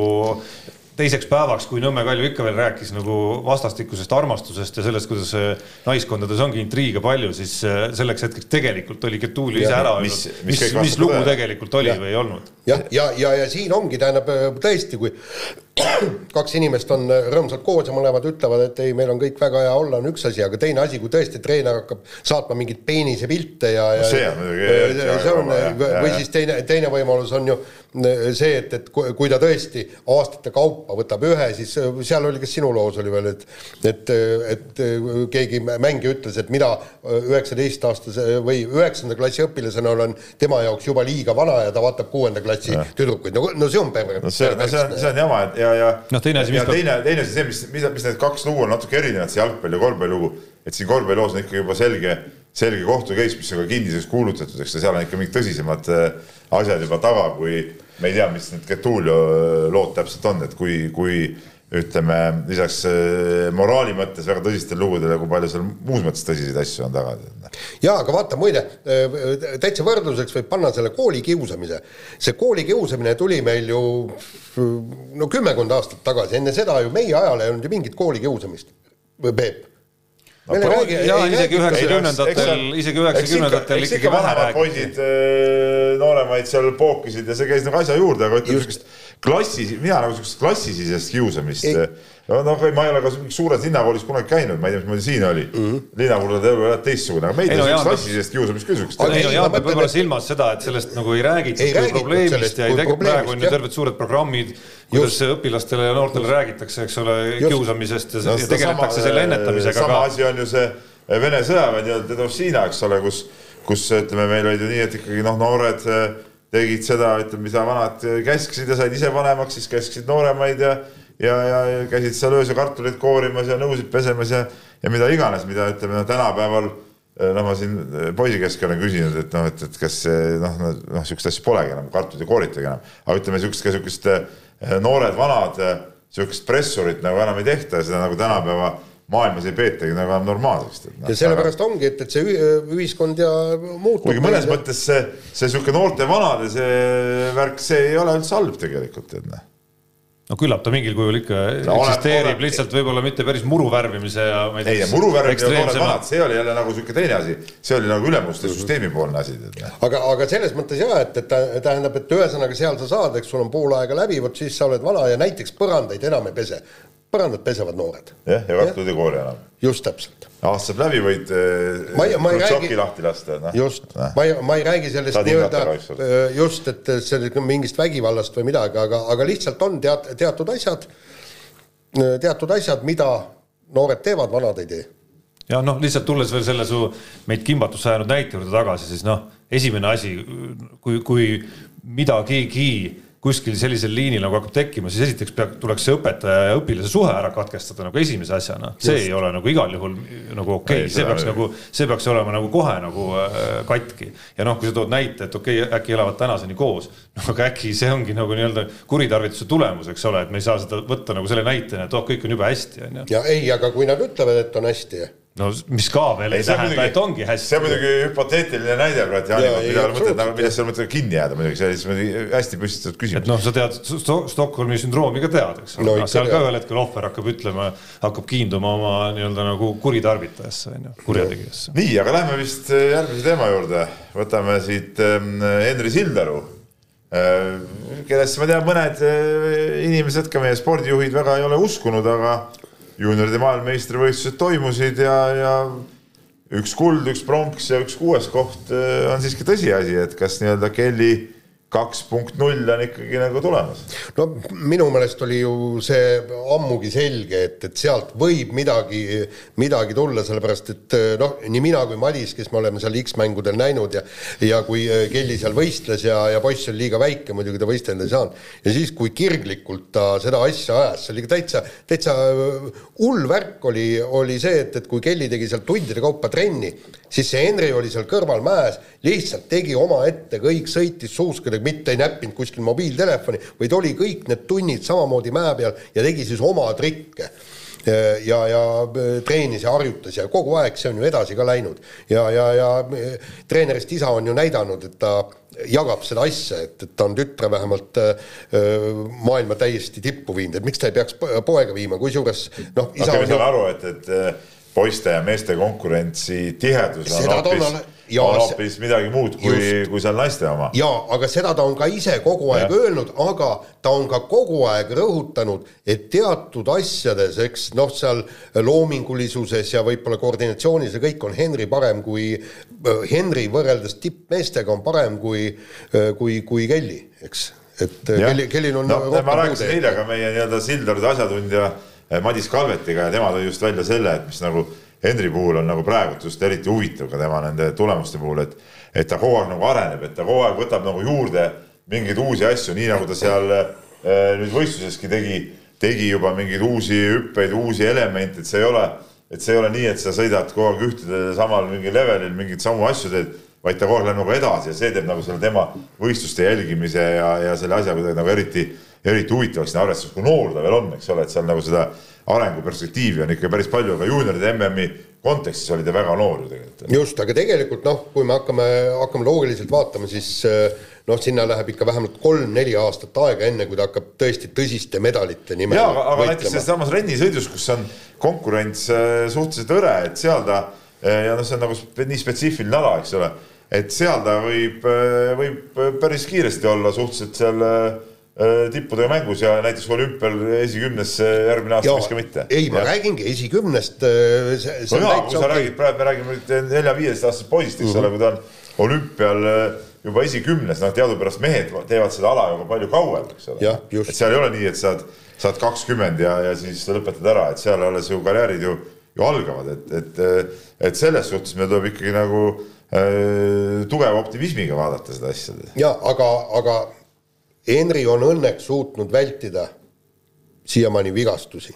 teiseks päevaks, kui Nõmme Kalju ikka veel rääkis nagu vastastikusest armastusest ja sellest, kuidas äh, naiskondades ongi intriige palju, siis selleks hetkeks tegelikult oli Getulia ise ära mis- öelnud, mis mis, mis, vastab lugu tegelikult oli Ja. või ei olnud. jah, ja, ja, ja, ja siin ongi, tähendab tõesti, kui kaks inimest on rõõmsalt koos ja mõlemad ütlevad, et ei, meil on kõik väga hea olla, on üks asi, aga teine asi, kui tõesti treener hakkab saatma mingeid peenisepilte ja, ja see on muidugi väga see on, või siis teine, teine võimalus on ju see, et, et kui kui ta tõesti aastate kaupa võtab ühe, siis seal oli, kas sinu loos oli veel, et et, et keegi mängija ütles, et mida üheksateistaastase või üheksanda klassi õpilasena olen tema jaoks juba liiga vana ja ta vaatab kuuenda klassi tüdrukuid, no, no see on perver- no see, no see on, see on jama, et ja, ja. Noh, teine asi, mis ja teine, teine asi see, mis, mis, mis need kaks lugu on natuke erinevad, see jalgpalli ja korvpalli lugu. et siin korvpalliloos on ikkagi juba selge, selge kohtu case, mis on ka kinniseks kuulutatud, eks seal on ikka mingid tõsisemad äh, asjad juba taga, kui me ei tea, mis need Getulio äh, lood täpselt on, et kui, kui ütleme lisaks äh, moraali mõttes väga tõsistele lugudele, kui palju seal muus mõttes tõsiseid asju on taga. ja aga vaata muide, täitsa võrdluseks võib panna selle koolikiusamise. see koolikiusamine tuli meil ju no kümmekond aastat tagasi, enne seda ju meie ajal ei olnud ju mingit koolikiusamist, Peep. Jaa, isegi üheksakümnendatel, isegi üheksakümnendatel eks ikka ikkagi vähe räägiti. poisid äh, nooremaid seal pookisid ja see käis nagu asja juurde, aga ütleme siukest klassi, mina nagu siukest klassisisest kiusamist. Ei. No noh, ma ei ole ka suures linnakoolis kunagi käinud, ma ei tea, mismoodi siin oli mm -hmm.. linnakuulade elu oli teistsugune, aga meil Ei ole siukest klassisisest kiusamist küll siukest. Aga ei no ei, Jaan peab võib-olla et- silmas seda, et sellest nagu ei räägitud Ei kui räägitud probleemist sellest ja ei kui tege- probleemist, praegu on ju terved suured programmid, kuidas õpilastele ja noortele räägitakse, eks ole, kiusamisest ja, No ja tegeletakse sama- selle ennetamisega sama ka. asi on ju see Vene sõjaväe nii-öelda Dedovšina, eks ole, kus, kus ütleme, meil olid ju nii, et ikkagi noh, noored eh, tegid seda, ütleme, mida vanad käskisid ja said ise vanemaks, siis käskisid nooremaid ja ja, ja, ja käisid seal öösel kartuleid koorimas ja nõusid pesemas ja, ja mida iganes, mida ütleme no, tänapäeval noh, ma siin poisi käest ka olen küsinud, et noh, et, et kas see noh, noh, sihukest asja polegi enam, kartulid ei kooritagi enam, aga ütleme sihukest ka sihukest eh, noored-vanad sihukest pressurit nagu enam ei tehta ja seda nagu tänapäeva maailmas ei peetagi nagu enam normaalseks. ja sellepärast ongi, et, et see ühi- ühiskond ja muutub. kuigi mõnes mõttes see, see sihuke noorte-vanade see värk, see ei ole üldse halb tegelikult, tead noh. No küllap ta mingil kujul ikka No eksisteerib, lihtsalt võib-olla mitte päris muru värvimise ja ma ei, ja muru värvimine on noored-vanad, see oli jälle nagu sihuke teine asi, see oli nagu ülemuste süsteemi poolne asi, tead noh. aga, aga selles mõttes ja, et, et tä- tähendab, et ühesõnaga seal sa saad, eks sul on pool aega läbi, vot siis sa oled vana ja näiteks põrandaid enam ei pese. Põrandad pesevad noored. jah, ja kartulid ei koori enam. just täpselt. aasta saab läbi, võid Ma ei- ma ei räägi- lahti lasta, noh. just, ma ei, ma ei räägi sellest nii-öelda öö, just, et see mingist vägivallast või midagi, aga, aga lihtsalt on teat-, teatud asjad, teatud asjad, mida noored teevad, vanad ei tee. ja noh, lihtsalt tulles veel selle su meid kimbatusse ajanud näite juurde tagasi, siis noh, esimene asi, kui, kui midagigi kuskil sellisel liinil nagu hakkab tekkima, siis esiteks peab, tuleks see õpetaja ja õpilase suhe ära katkestada nagu esimese asjana. see Just. ei ole nagu igal juhul nagu okei okay. See peaks nagu, see peaks olema nagu kohe nagu äh, katki. ja noh, kui sa tood näite, et okei okay,, äkki elavad tänaseni koos, no aga äkki see ongi nagu nii-öelda kuritarvituse tulemus, eks ole, et me ei saa seda võtta nagu selle näitena, et oh, kõik on jube hästi, on ju. ja ei, aga kui nad ütlevad, et on hästi, no mis ka veel ei, ei tähenda, et ongi hästi. see on muidugi hüpoteetiline näide Jaa, Jaani, mida mõtet, absoluutselt. nagu, millest ole mõtet kinni jääda muidugi, see oli siis muidugi hästi püstitatud küsimus et noh, sa tead Sto Stockholmi sündroomi ka tead, eks ole No no, seal ka tead. ühel hetkel ohver hakkab ütlema, hakkab kiinduma oma nii-öelda nagu kuritarvitajasse, on ju, kurjategijasse. nii, aga lähme vist äh, järgmise teema juurde, võtame siit ähm, Henri Sildaru äh,, kellesse ma tean, mõned äh, inimesed, ka meie spordijuhid väga ei ole uskunud, aga juunioride maailmameistrivõistlused toimusid ja, ja üks kuld, üks pronks ja üks kuues koht äh, on siiski tõsiasi, et kas nii-öelda Kelly kaks punkt null on ikkagi nagu tulemas. no minu meelest oli ju see ammugi selge, et, et sealt võib midagi, midagi tulla, sellepärast et noh, nii mina kui Madis, kes me oleme seal X-mängudel näinud ja ja kui äh, Kelly seal võistles ja, ja poiss oli liiga väike, muidugi ta võistelda ei saanud, ja siis, kui kirglikult ta seda asja ajas, see oli täitsa, täitsa äh, hull värk oli, oli see, et, et kui Kelly tegi seal tundide kaupa trenni, siis see Henri oli seal kõrval mäes, lihtsalt tegi omaette, kõik sõitis suuskadega, mitte ei näppinud kuskil mobiiltelefoni, vaid oli kõik need tunnid samamoodi mäe peal ja tegi siis oma trikke. ja, ja treenis ja harjutas ja kogu aeg see on ju edasi ka läinud. ja, ja, ja treenerist isa on ju näidanud, et ta jagab seda asja, et, et ta on tütre vähemalt maailma täiesti tippu viinud, et miks ta ei peaks poega viima, kusjuures noh. okei, ma saan aru, et, et poiste ja meeste konkurentsi tihedus on hoopis ja on hoopis midagi muud kui, kui seal naiste oma. jaa, aga seda ta on ka ise kogu aeg ja. öelnud, aga ta on ka kogu aeg rõhutanud, et teatud asjades, eks noh, seal loomingulisuses ja võib-olla koordinatsioonis ja kõik on Henry parem kui, Henry võrreldes tippmeestega on parem kui, kui, kui Kelly, eks et ja. Kelly, Kellil on no, ma rääkisin eile ka meie nii-öelda Sildaride asjatundja Madis Kalvetiga ja tema tõi just välja selle, et mis nagu Henri puhul on nagu praegult just eriti huvitav ka tema nende tulemuste puhul, et, et ta kogu aeg nagu areneb, et ta kogu aeg võtab nagu juurde mingeid uusi asju, nii nagu ta seal äh, nüüd võistluseski tegi, tegi juba mingeid uusi hüppeid, uusi elemente, et see ei ole, et see ei ole nii, et sa sõidad kogu aeg ühtedel samal mingil levelil mingeid samu asju teed, vaid ta kogu aeg läheb nagu edasi ja see teeb nagu selle tema võistluste jälgimise ja, ja selle asja kuidagi nagu eriti, eriti huvitavaks, arvestades, kui noor ta veel on, eks ole, et seal nagu seda arenguperspektiivi on ikka päris palju, aga juunioride MM-i kontekstis oli ta väga noor ju tegelikult. just, aga tegelikult noh, kui me hakkame, hakkame loogiliselt vaatama, siis noh, sinna läheb ikka vähemalt kolm-neli aastat aega, enne kui ta hakkab tõesti tõsiste medalite nimel jaa, aga, näiteks selles samas rennisõidus, kus on konkurents äh, suhteliselt hõre, et seal ta äh, ja noh, see on nagu nii spetsiifiline ala, eks ole, et seal ta võib, võib päris kiiresti olla suhteliselt seal Äh, tippudega mängus ja näiteks olümpial esikümnes järgmine aasta miks ka mitte. ei, ma ja. räägingi esikümnest. Äh, no jaa, kui sa okay. räägid praegu, me räägime nüüd nelja-viieteist aastasest poisist, eks mm -hmm. ole, kui ta on olümpial äh, juba esikümnes, noh, teadupärast mehed teevad seda ala juba palju kauem, eks ole. et seal ei ole nii, et saad, saad kakskümmend ja, ja siis lõpetad ära, et seal alles ju karjäärid ju, ju algavad, et, et, et selles suhtes meil tuleb ikkagi nagu äh, tugeva optimismiga vaadata seda asja. ja aga, aga Henri on õnneks suutnud vältida siiamaani vigastusi.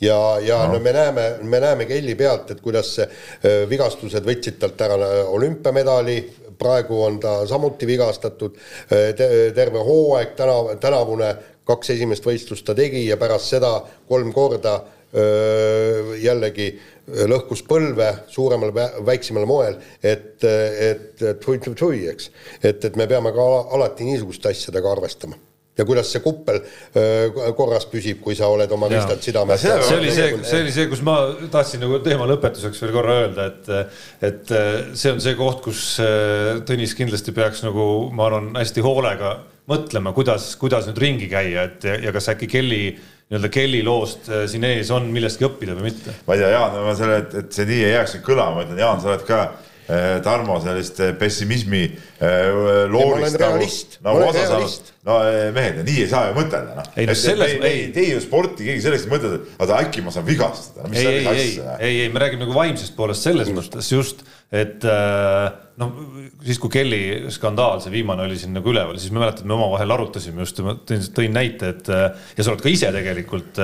Ja, ja no. no me näeme, me näeme Kelly pealt, et kuidas see vigastused võtsid talt ära olümpiamedali, praegu on ta samuti vigastatud. Te, terve hooaeg, tänav, tänavune kaks esimest võistlust ta tegi ja pärast seda kolm korda öö, jällegi lõhkus põlve suuremal, väiksemal moel, et, et, tui-tui-tui, eks. et, et me peame ka alati niisuguste asjadega arvestama ja kuidas see kuppel korras püsib, kui sa oled oma ristad südames. see oli see, see oli see, kus ma tahtsin nagu teema lõpetuseks veel korra öelda, et, et see on see koht, kus Tõnis kindlasti peaks nagu, ma arvan, hästi hoolega mõtlema, kuidas, kuidas nüüd ringi käia, et ja, ja kas äkki Kelly nii-öelda Kelly loost äh, siin ees on millestki õppida või mitte? ma ei tea, Jaan, ma selle, et, et see nii ei jääks kõlama, ma ütlen, Jaan, sa oled ka Tarmo sellist äh, pessimismi loorist nagu, nagu osa saanud. no mehed, nii ei saa ju mõtelda, noh. ei selles, ei. tee ju sporti, keegi sellest ei mõtle, et aga äkki ma saan vigastada. ei, ei, ei, ei, ei, me räägime nagu vaimsest poolest selles mõttes just, et noh, siis kui Kelly skandaal, see viimane oli siin nagu üleval, siis ma mäletan, et me omavahel arutasime just, ma tõin, tõin näite, et ja sa oled ka ise tegelikult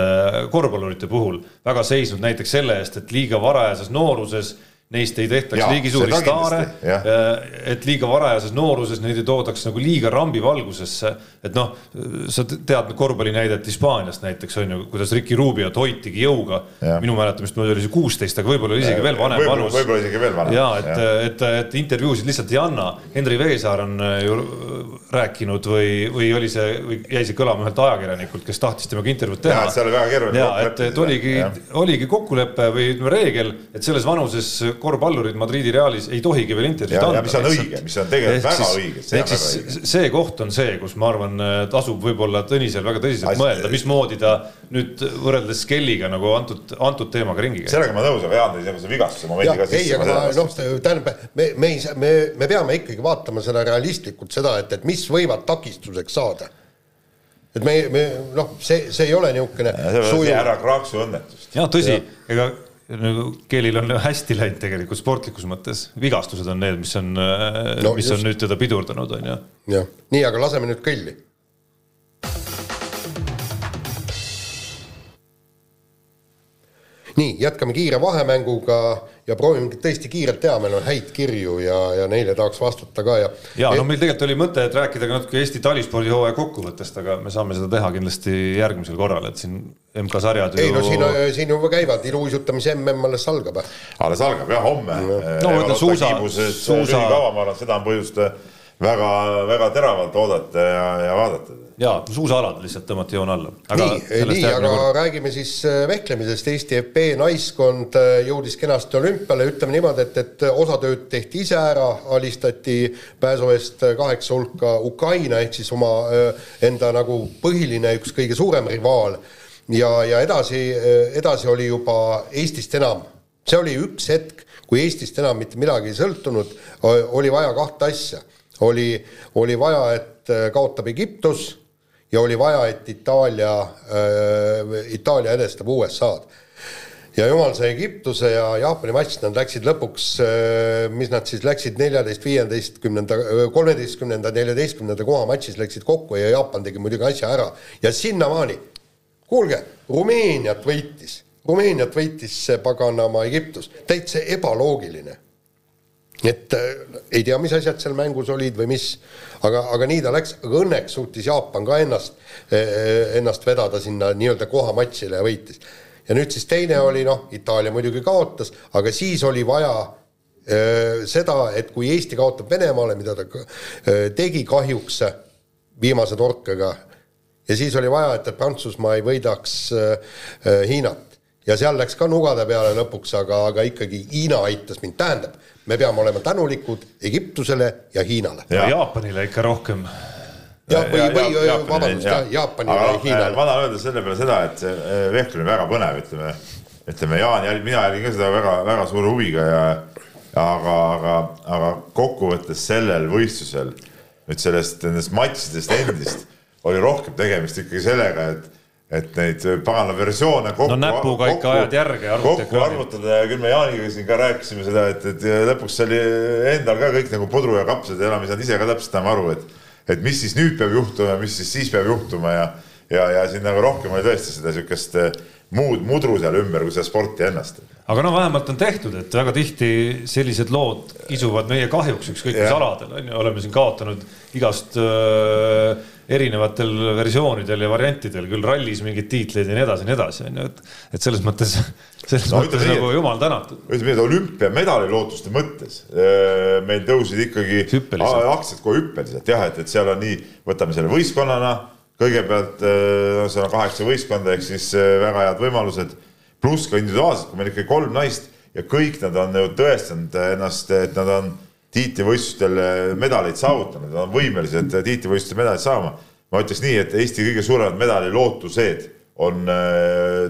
korvpallurite puhul väga seisnud näiteks selle eest, et liiga varajases nooruses neist ei tehtaks liigi suuri staare, et liiga varajases nooruses neid ei toodaks nagu liiga rambivalgusesse. et noh, sa tead korvpalli näidet Hispaaniast näiteks on ju, kuidas Ricky Rubiot hoitigi jõuga. minu mäletamist mööda oli see kuusteist, aga võib-olla isegi veel vanem vanus. võib-olla isegi veel vanem. ja et, et, et intervjuusid lihtsalt ei anna. Henri Veesaar on äh, ju rääkinud või, või oli see, või jäi see kõlama ühelt ajakirjanikult, kes tahtis temaga intervjuud teha. see oli väga keeruline. ja et, et oligi, oligi kokkulepe või ütleme reegel, et selles vanuses korvpallurid Madridi Realis ei tohigi veel intervjuud anda. mis on õige, mis on tegelikult väga õige. ehk siis see koht on see, kus ma arvan, tasub võib-olla Tõnisel väga tõsiselt As... mõelda, mismoodi ta nüüd võrreldes Kelliga nagu antud, antud teemaga ringi käib. sellega ma nõus, aga Jaan tõi selle vigastuse momendi ka sisse. ei, aga noh, tähendab, me, me ei saa, me, me peame ikkagi vaatama seda realistlikult, seda, et, et mis võivad takistuseks saada et me, me noh, see, see ei ole niisugune. ära kraaksu õnnetust. ja tõsi, ega nagu Keelil on hästi läinud tegelikult sportlikus mõttes, vigastused on need, mis on no,, mis just. on nüüd teda pidurdanud, on ju. jah, nii, aga laseme nüüd kõlli. nii, jätkame kiire vahemänguga ja proovime tõesti kiirelt teha, meil on häid kirju ja, ja neile tahaks vastata ka ja. ja no meil tegelikult oli mõte, et rääkida ka natuke Eesti talispordihooaja kokkuvõttest, aga me saame seda teha kindlasti järgmisel korral, et siin MK-sarjad ju. ei no siin, siin juba käivad, iluuisutamise mm alles algab. alles algab jah, homme. no ma ütlen suusa, suusa. ma arvan, seda on põhjust väga-väga teravalt oodata ja, ja vaadata. Ja suusaalad lihtsalt tõmmati joone alla. nii, nii, aga kord... räägime siis äh, vehklemisest. Eesti FB naiskond äh, jõudis kenasti olümpiale, ütleme niimoodi, et, et osa tööd tehti ise ära, alistati pääsu eest äh, kaheksa hulka Ukraina ehk siis oma enda nagu põhiline, üks kõige suurem rivaal. ja, ja edasi, edasi oli juba Eestist enam, see oli üks hetk, kui Eestist enam mitte midagi ei sõltunud, oli vaja kahte asja oli, oli vaja, et kaotab Egiptus ja oli vaja, et Itaalia äh,, Itaalia edestab USA-d. ja jumal sai Egiptuse ja Jaapani matš, nad läksid lõpuks äh,, mis nad siis läksid neljateist, viieteistkümnenda, kolmeteistkümnenda, neljateistkümnenda koha matšis läksid kokku ja Jaapan tegi muidugi asja ära. Ja sinnamaani, kuulge, Rumeeniat võitis, Rumeeniat võitis see paganama Egiptus, täitsa ebaloogiline et äh, ei tea, mis asjad seal mängus olid või mis, aga, aga nii ta läks, aga õnneks suutis Jaapan ka ennast, äh, ennast vedada sinna nii-öelda kohamatšile ja võitis. ja nüüd siis teine oli noh, Itaalia muidugi kaotas, aga siis oli vaja äh, seda, et kui Eesti kaotab Venemaale, mida ta äh, tegi kahjuks viimase torkega, ja siis oli vaja, et Prantsusmaa ei võidaks äh, Hiinat ja seal läks ka nugade peale lõpuks, aga, aga ikkagi Hiina aitas mind, tähendab me peame olema tänulikud Egiptusele ja Hiinale. ja Jaapanile ikka rohkem. jah, või, või vabandust, Jaapanile ja Hiinale. ma tahan öelda selle peale seda, et see eh, vehklemine väga põnev, ütleme, ütleme Jaan, mina jälgin ka seda väga-väga suure huviga ja aga, aga, aga kokkuvõttes sellel võistlusel nüüd sellest, nendest matšidest endist oli rohkem tegemist ikkagi sellega, et et neid pagana versioone kokku. no näpuga kokku, ikka ajad järge kokku arvutada ja küll me Jaaniga siin ka rääkisime seda, et, et lõpuks oli endal ka kõik nagu pudru ja kapsad ja enam ei saanud ise ka täpselt enam aru, et, et mis siis nüüd peab juhtuma, mis siis siis peab juhtuma ja, ja, ja siin nagu rohkem oli tõesti seda sihukest eh, muud mudru seal ümber kui seda sporti ennast. aga no vähemalt on tehtud, et väga tihti sellised lood kisuvad meie kahjuks ükskõik mis aladel on ju, oleme siin kaotanud igast öö, erinevatel versioonidel ja variantidel, küll rallis mingeid tiitleid ja nii edasi ja nii edasi, on ju, et, et selles mõttes, selles no, mõttes nagu nii, jumal tänatud. ütleme nii, et olümpiamedali lootuste mõttes äh, meil tõusid ikkagi aktsiad kohe hüppeliselt jah, et, et seal on nii, võtame selle võistkonnana, kõigepealt äh, seal on kaheksa võistkonda, ehk siis äh, väga head võimalused, pluss ka individuaalselt, kui meil ikkagi kolm naist ja kõik nad on ju tõestanud ennast, et nad on tiitlivõistlustel medaleid saavutanud, nad on võimelised tiitlivõistlustel medaleid saama. ma ütleks nii, et Eesti kõige suuremad medalilootused on äh,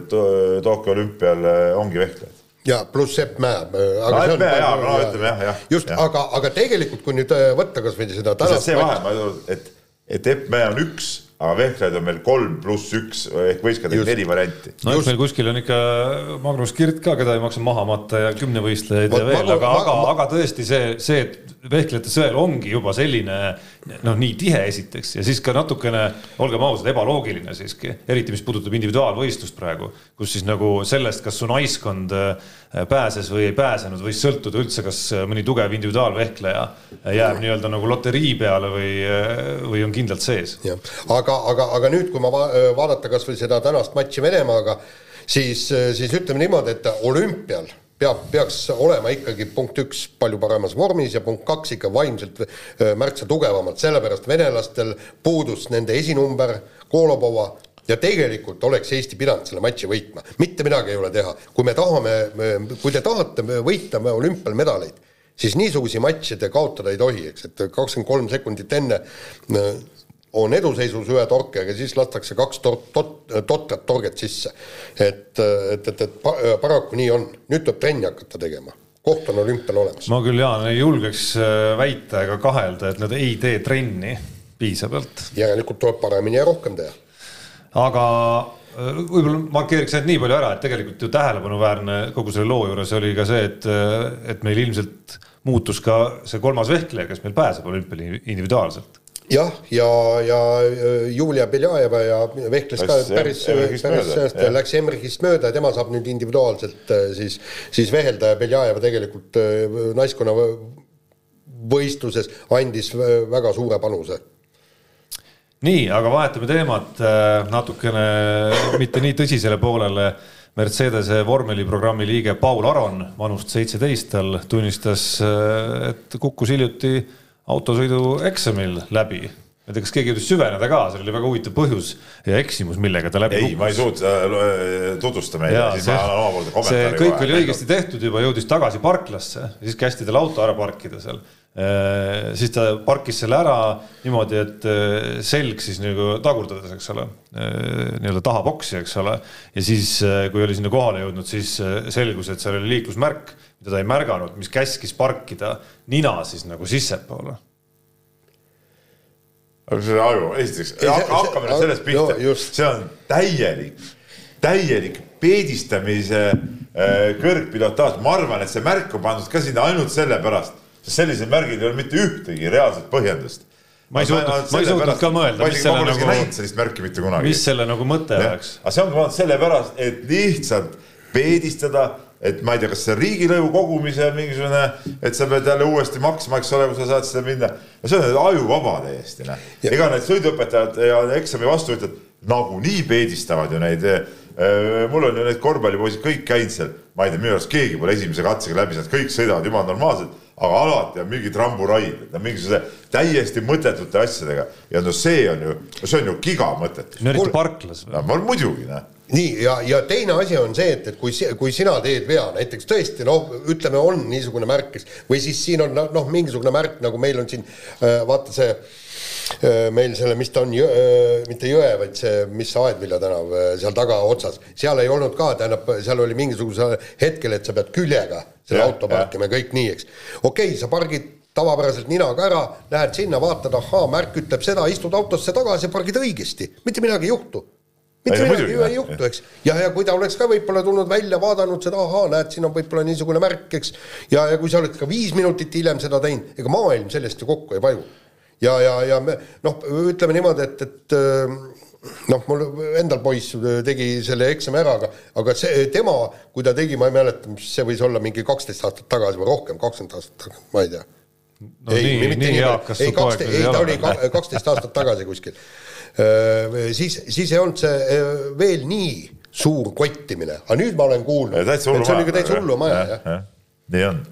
Tokyo olümpial ongi vehklejad ja pluss Sepp Mäe. Äh, no Sepp Mäe, jaa, no ütleme jah, jah. just, aga, aga tegelikult, kui nüüd võtta kasvõi seda tänast see vahe, ma ütlen, et, et Sepp Mäe on üks aga vehklejaid on meil kolm pluss üks ehk võistkondadega neli varianti. no eks meil kuskil on ikka Magnus Kirt ka, keda ei maksa maha matta ja kümnevõistlejaid ja veel, aga, aga, aga tõesti see, see, et vehklejate sõel ongi juba selline noh, nii tihe esiteks ja siis ka natukene, olgem ausad, ebaloogiline siiski, eriti mis puudutab individuaalvõistlust praegu, kus siis nagu sellest, kas su naiskond äh, pääses või ei pääsenud, võis sõltuda üldse, kas mõni tugev individuaalvehkleja jääb nii-öelda nagu loterii peale või, äh, või on kindlalt sees. aga, aga, aga nüüd, kui ma va vaadata kasvõi seda tänast matši Venemaaga, siis, siis ütleme niimoodi, et olümpial peab, peaks olema ikkagi punkt üks palju paremas vormis ja punkt kaks ikka vaimselt märksa tugevamalt, sellepärast venelastel puudus nende esinumber, Kolobova ja tegelikult oleks Eesti pidanud selle matši võitma, mitte midagi ei ole teha. kui me tahame, kui te tahate võita olümpial medaleid, siis niisuguseid matše te kaotada ei tohi, eks, et kakskümmend kolm sekundit enne on eduseisus ühe torkega, siis lastakse kaks tor-, tot-, totrat torget sisse. et, et, et, et paraku nii on, nüüd tuleb trenni hakata tegema koht on olümpial olemas. ma küll, Jaan, ei julgeks äh, väita ega kahelda, et nad ei tee trenni piisavalt. järelikult tuleb paremini ja rohkem teha. aga äh, võib-olla markeeriks ainult nii palju ära, et tegelikult ju tähelepanuväärne kogu selle loo juures oli ka see, et, äh, et meil ilmselt muutus ka see kolmas vehkleja, kes meil pääseb olümpiale individuaalselt jah, ja, ja äh, Julia Beljajeva ja vehkles ka päris, päris sellest, jah. läks Emmerichist mööda ja tema saab nüüd individuaalselt äh, siis, siis vehelda ja Beljajeva tegelikult äh, naiskonna võ- võistluses andis vä- väga suure panuse. nii, aga vahetame teemat äh, natukene mitte nii tõsisele poolele. Mercedese vormeliprogrammi liige Paul Aron, vanust seitseteist, tal tunnistas, äh, et kukkus hiljuti autosõidu eksamil läbi. ma ei tea, kas keegi jõudis süveneda ka, seal oli väga huvitav põhjus ja eksimus, millega ta läbi ei, ma ei suutnud äh, tutvusta meile siis see- ma annan omapoolse see kommentaari. kõik oli õigesti tehtud juba, jõudis tagasi parklasse, siis kästi tal auto ära parkida seal. Siis ta parkis selle ära niimoodi, et eh, selg siis nagu tagurdades, eks ole, nii-öelda taha boksi, eks ole. ja siis, kui oli sinna kohale jõudnud, siis selgus, et seal oli liiklusmärk, mida ta ei märganud, mis käskis parkida nina siis nagu sissepoole. Aga see aju, esiteks hakkame nüüd sellest pihta. Just., see on täielik, täielik peedistamise äh, kõrgpilotaaž, ma arvan, et see märk on pandud ka sinna ainult sellepärast, sest sellisel märgil ei ole mitte ühtegi reaalset põhjendust. Ma ei suutnud- ma ei suutnud ka mõelda, mis selle nagu- näinud sellist märki mitte kunagi. mis selle nagu mõte oleks? aga see ongi pandud sellepärast, et lihtsalt peedistada, et ma ei tea, kas see on riigilõivu kogumise mingisugune, et sa pead jälle uuesti maksma, eks ole, kui sa saad seda minna. no see on ajuvaba täiesti, noh. ega need sõiduõpetajad ja eksami vastuvõtjad nagunii peedistavad ju neid. Mul on ju need korvpallipoisid kõik käinud seal, ma ei tea, minu arust keegi pole esimese katsega läbi saanud, kõik sõidavad jumala normaalselt, aga alati on mingi tramburaid, mingisuguse täiesti mõttetute asjadega ja no see on ju, see on ju giga mõttetus. no eriti parklas. no muidugi noh nii ja, ja teine asi on see, et, et kui, kui sina teed vea, näiteks tõesti noh, ütleme, on niisugune märk, eks, või siis siin on noh, mingisugune märk, nagu meil on siin äh, vaata see äh, meil selle, mis ta on, mitte jõe, vaid see, mis Aedvilla tänav äh, seal tagaotsas, seal ei olnud ka, tähendab, seal oli mingisugusel hetkel, et sa pead küljega selle Jah, auto parkima ja kõik nii, eks. okei okay,, sa pargid tavapäraselt ninaga ära, lähed sinna, vaatad, ahaa, märk ütleb seda, istud autosse tagasi ja pargid õigesti, mitte midagi ei juhtu mitte midagi ju ei juhtu, eks. ja, ja kui ta oleks ka võib-olla tulnud välja, vaadanud seda, ahaa, näed, siin on võib-olla niisugune märk, eks. ja, ja kui sa oleks ka viis minutit hiljem seda teinud, ega maailm sellest ju kokku ei vaju. ja, ja, ja me noh, ütleme niimoodi, et, et äh, noh, mul endal poiss tegi selle eksami ära, aga, aga see tema, kui ta tegi, ma ei mäleta, mis see võis olla mingi kaksteist aastat tagasi või rohkem, kakskümmend aastat tagasi, ma ei tea. no ei, nii, nii eakas ei su poeg ei ta oli. ka- kaksteist aastat tagasi kuskil. siis, siis ei olnud see veel nii suur kottimine, aga nüüd ma olen kuulnud, täitsa et hullu see oli ikka täitsa hullumaja jah. nii on.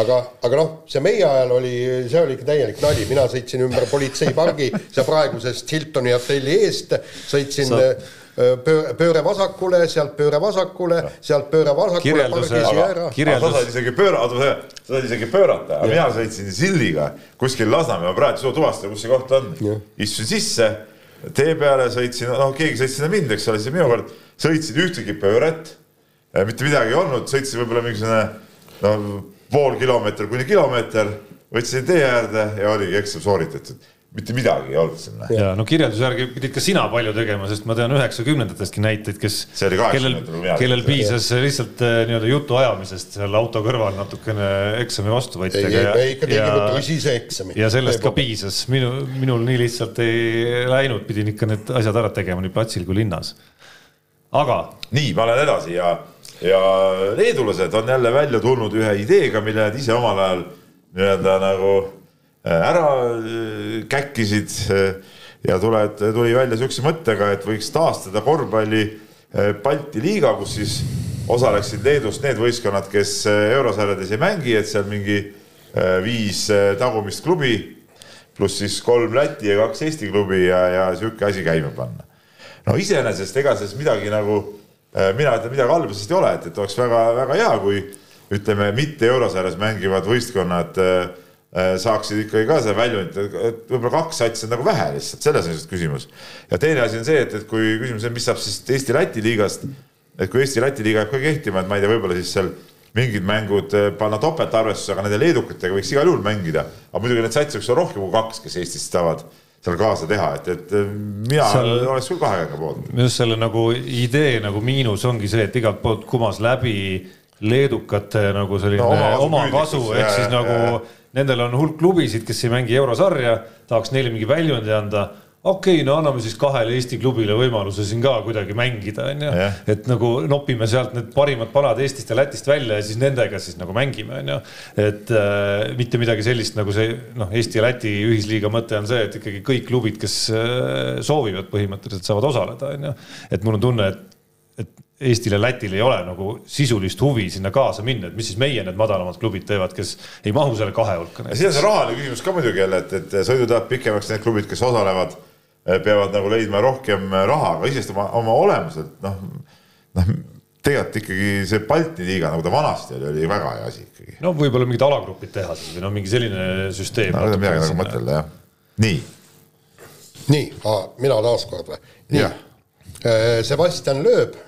aga, aga noh, see meie ajal oli, see oli ikka täielik nali, mina sõitsin ümber politseipargi seal praegusest Hiltoni hotelli eest, sõitsin Sa- Sa... pööre, pööre vasakule, sealt pööre vasakule, sealt pööre vasakule, pargisin aga- ära. sa said isegi pöörata, sa said isegi pöörata, aga mina sõitsin Silliga kuskil Lasnamäe, ma praegu ei suuda tuvastada, kus see koht on. Istusin sisse, tee peale sõitsin, noh, keegi sõitis sinna mind, eks ole, siis minu kord sõitsin ühtegi pööret. mitte midagi ei olnud, sõitsin võib-olla mingisugune no pool kilomeetrit kuni kilomeeter, võtsin tee äärde ja oligi eksam sooritatud. mitte midagi ei olnud sinna. ja no kirjelduse järgi pidid ka sina palju tegema, sest ma tean üheksakümnendatestki näiteid, kes, kellel kellel piisas lihtsalt eh, nii-öelda jutu ajamisest seal auto kõrval natukene eksami ei, vastuvõtjaga ja, eksami. ja sellest ka piisas, minu, minul nii lihtsalt ei läinud, pidin ikka need asjad ära tegema nii platsil kui linnas. aga nii, ma lähen edasi ja, ja leedulased on jälle välja tulnud ühe ideega, mille nad ise omal ajal nii-öelda nagu äh, ära äh, käkkisid äh, ja tuled, tuli välja siukse mõttega, et võiks taastada korvpalli Balti liiga, kus siis osaleksid Leedust need võistkonnad, kes eurosarjades ei mängi, et seal mingi viis tagumist klubi pluss siis kolm Läti ja kaks Eesti klubi ja, ja sihuke asi käima panna. No iseenesest ega selles midagi nagu, mina ütlen, midagi halba sellest ei ole, et, et oleks väga-väga hea, kui ütleme, mitte eurosarjas mängivad võistkonnad äh, äh, saaksid ikkagi ka seda väljundit, et võib-olla kaks satsi on nagu vähe lihtsalt, selles on küsimus. ja teine asi on see, et, et kui küsimus on, mis saab siis Eesti-Läti liigast, et kui Eesti-Läti liiga jääb ka kehtima, et ma ei tea, võib-olla siis seal mingid mängud äh, panna topeltarvestusega nende leedukatega võiks igal juhul mängida, aga muidugi neid satse võiks olla rohkem kui kaks, kes Eestis saavad seal kaasa teha, et, et mina Seal- oleks küll kahe käega poolt. just selle nagu idee nagu miinus ongi see, et igalt poolt kumas läbi leedukate nagu selline No, omakasu püüdlikkus, ehk siis nagu jaa. nendel on hulk klubisid, kes ei mängi eurosarja, tahaks neile mingi väljundi anda okei okay,, no anname siis kahele Eesti klubile võimaluse siin ka kuidagi mängida, onju et nagu nopime sealt need parimad palad Eestist ja Lätist välja ja siis nendega siis nagu mängime, onju. et äh, mitte midagi sellist nagu see noh, Eesti ja Läti ühisliiga mõte on see, et ikkagi kõik klubid, kes äh, soovivad põhimõtteliselt saavad osaleda, onju. et mul on tunne, et, et Eestil ja Lätil ei ole nagu sisulist huvi sinna kaasa minna, et mis siis meie need madalamad klubid teevad, kes ei mahu selle kahe hulka. siin on see rahaline küsimus ka muidugi jälle, et, et sõidud läheb pikemaks, need klubid, kes osalevad, peavad nagu leidma rohkem raha, aga iseenesest oma, oma olemuselt noh, noh tegelikult ikkagi see Balti liiga, nagu ta vanasti oli, oli väga hea asi ikkagi. no võib-olla mingid alagrupid teha siis või no mingi selline süsteem. no midagi nagu mõtelda jah. nii, nii, mina taaskord või? jah. Sebastian Loeb,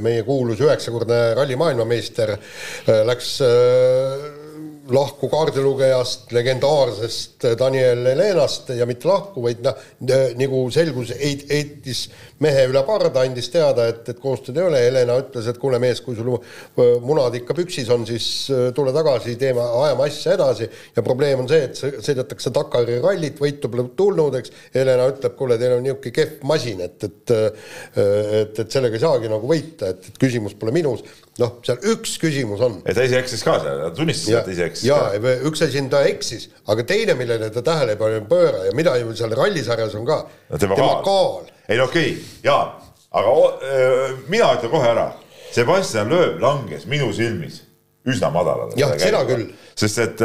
meie kuulus üheksakordne ralli maailmameister, läks äh, lahku kaardilugejast, legendaarsest Daniel Helenast ja mitte lahku, vaid noh, nagu selgus, heitis mehe üle parda, andis teada, et, et koostööd ei ole. Helena ütles, et kuule mees, kui sul äh, munad ikka püksis on, siis äh, tule tagasi, teeme, ajame asja edasi. ja probleem on see, et sõ- sõidetakse Dakari rallit, võitu pole tulnud, eks. Helena ütleb, kuule, teil on niisugune kehv masin, et, et et, et sellega ei saagi nagu võita, et, et küsimus pole minus. noh, seal üks küsimus on et ta ise eksis ka seal, ta tunnistas, et ta ise, eksis ja ka. üks asi on ta eksis, aga teine, millele ta tähelepanu ei pööra ja mida ju seal rallisarjas on ka No tema kaal. ei no okei okay,, Jaan, aga öö, mina ütlen kohe ära, Sebastian Loeb langes minu silmis üsna madalale. Jah, seda küll. sest et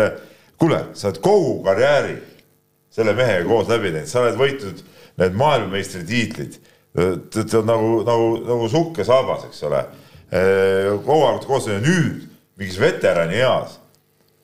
kuule, sa oled kogu karjääri selle mehega koos läbi teinud, sa oled võitnud need maailmameistritiitlid, nagu, nagu, nagu sukk ja saabas, eks ole. kogu aeg koos ja nüüd mingis veterani eas,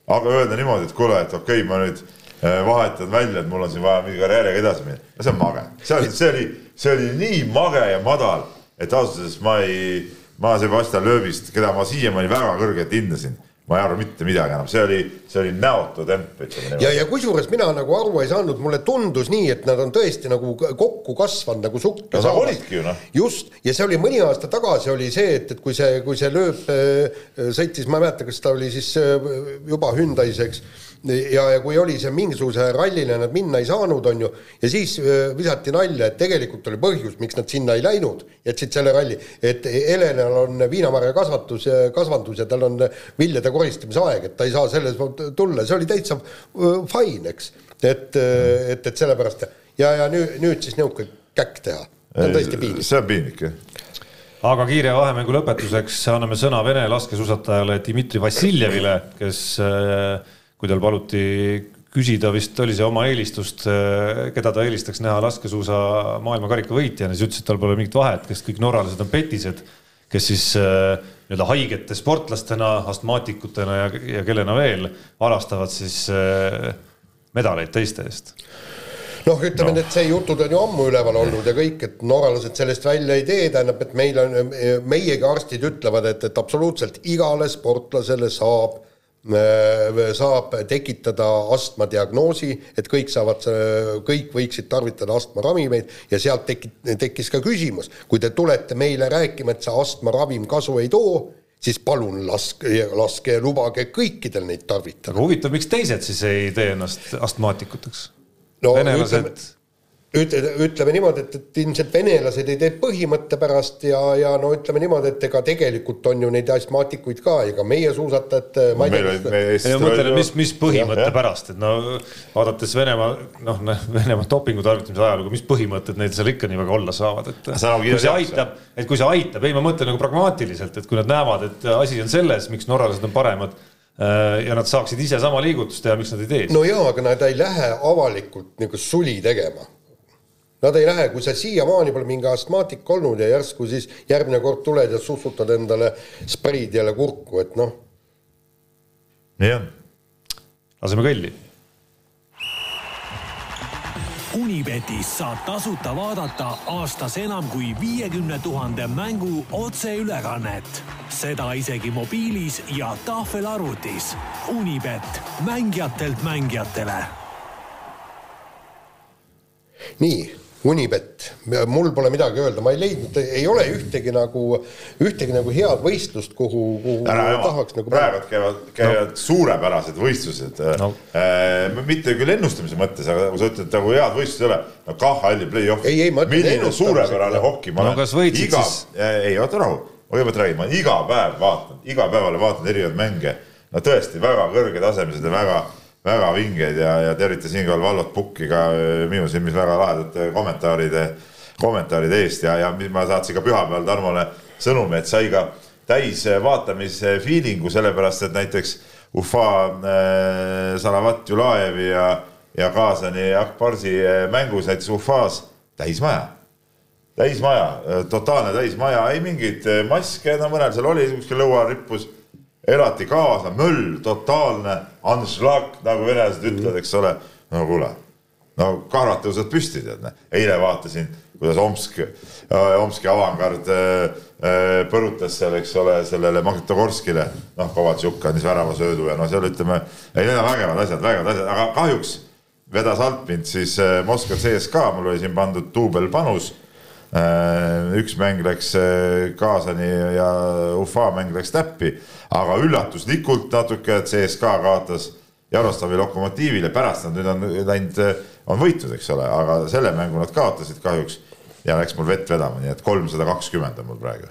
aga öelda niimoodi, et kuule, et okei okay,, ma nüüd äh, vahetan välja, et mul on siin vaja mingi karjääriga edasi minna, no see on mage, see oli, see oli, see oli nii mage ja madal, et ausalt öeldes ma ei, ma Sebastian Loebist, keda ma siiamaani väga kõrgelt hindasin, ma ei arva mitte midagi enam, see oli, see oli näotu temp, ütleme ja, niimoodi. ja kusjuures mina nagu aru ei saanud, mulle tundus nii, et nad on tõesti nagu kokku kasvanud nagu sukk No nad olidki ju, noh. just, ja see oli mõni aasta tagasi oli see, et, et kui see, kui see lööb äh, sõitis, ma ei mäleta, kas ta oli siis äh, juba Hyundai's, eks, ja, ja kui oli see mingisuguse rallile nad minna ei saanud, on ju, ja siis äh, visati nalja, et tegelikult oli põhjus, miks nad sinna ei läinud, jätsid selle ralli, et Helenal on viinamarja kasvatus, kasvandus ja tal on viljade koristamise aeg, et ta ei saa selles tulla, see oli täitsa äh, fine, eks. et, et, et sellepärast ja, ja nüüd, nüüd siis niisugune käkk teha, see on tõesti piinlik. see on piinlik jah. aga kiire vahemängu lõpetuseks anname sõna Vene laskesuusatajale Dmitri Vassiljevile, kes, kui tal paluti küsida, vist oli see oma eelistust, keda ta eelistaks näha laskesuusa maailmakarika võitjana, siis ütles, et tal pole mingit vahet, kes kõik norralased on petised, kes siis äh, nii-öelda haigete sportlastena, astmaatikutena ja, ja kellena veel varastavad siis äh, medaleid teiste eest noh, ütleme no., et see jutud on ju ammu üleval olnud ja kõik, et norralased sellest välja ei tee, tähendab, et meil on, meiegi arstid ütlevad, et, et absoluutselt igale sportlasele saab saab tekitada astmadiagnoosi, et kõik saavad, kõik võiksid tarvitada astmaravimeid ja sealt teki-, tekkis ka küsimus, kui te tulete meile rääkima, et see astmaravim kasu ei too, siis palun laske, laske ja lubage kõikidel neid tarvitada. huvitav, miks teised siis ei tee ennast astmaatikuteks No no,? venelased ütleme- ütle, ütleme niimoodi, et, et ilmselt venelased ei tee põhimõtte pärast ja, ja no ütleme niimoodi, et ega tegelikult on ju neid astmaatikuid ka, ega meie suusatajad, ma ei meil tea, me ei ma mõtlen, mis, mis põhimõtte Jah, jah. pärast, et no vaadates Venemaa, noh, Venemaa dopingu tarvitamise ajalugu, mis põhimõtted neil seal ikka nii väga olla saavad, et on nagu kui see aitab, et kui see aitab, ei, ma mõtlen nagu pragmaatiliselt, et kui nad näevad, et asi on selles, miks norralased on paremad äh, ja nad saaksid ise sama liigutust teha, miks nad ei tee no jaa, aga nad ei lähe avalikult niisugust suli tegema. Nad ei lähe, kui sa siiamaani pole mingi astmaatik olnud ja järsku siis järgmine kord tuled ja sussutad endale spreid jälle kurku, et noh, on. laseme kõlli. Unibetis saab tasuta vaadata aastas enam kui viiekümne tuhande mängu otseülekannet. seda isegi mobiilis ja tahvelarvutis. Unibet, mängijatelt mängijatele nii, Unibet, mul pole midagi öelda, ma ei leidnud, ei ole ühtegi nagu, ühtegi nagu head võistlust, kuhu, kuhu ära jama, tahaks nagu praegu käivad, käivad no. suurepärased võistlused. No.. Äh, mitte küll ennustamise mõttes, aga kui sa ütled nagu head võistlust ei ole, no kah halli play-off. milline suurepärane hoki, ma no, olen. iga ei oota rahu, kõigepealt räägin, ma olen iga päev vaadanud, iga päeval vaatan erinevaid mänge. no tõesti väga kõrgetasemelised ja väga väga vingeid ja, ja tervitan siinkohal Valvot Pukki ka äh, minu silmis väga lahedate kommentaaride, kommentaaride eest ja, ja ma saatsin ka pühapäeval Tarmole sõnumi, et sai ka täis vaatamise feeling'u, sellepärast et näiteks Ufa äh, Salavat Julajevi ja, ja Kaasani Akbarsi äh, mängus näiteks Ufas täismaja täismaja, äh, totaalne täismaja, ei mingeid maske, no mõnel seal oli, kuskil lõua rippus elati kaasa, möll, totaalne, anšlag, nagu venelased ütlevad, eks ole. no kuule, no kahrad tõusevad püsti, tead, eile vaatasin, kuidas Omsk, äh, Omski avangard äh, äh, põrutas seal, eks ole, sellele Magnitogorskile, noh, Kovatšuk andis väravasöödu ja no seal ütleme, ei, need on vägevad asjad, vägevad asjad, aga kahjuks vedas alt mind siis Moskva CSKA, mul oli siin pandud duubelpanus üks mäng läks Kaasani ja Ufa mäng läks täppi. Aga üllatuslikult natuke CSKA kaotas Jaroslavi Lokomotiivile, pärast nad nüüd on läinud, on võitnud, eks ole, aga selle mängu nad kaotasid kahjuks ja läks mul vett vedama, nii et kolmsada kakskümmend on mul praegu.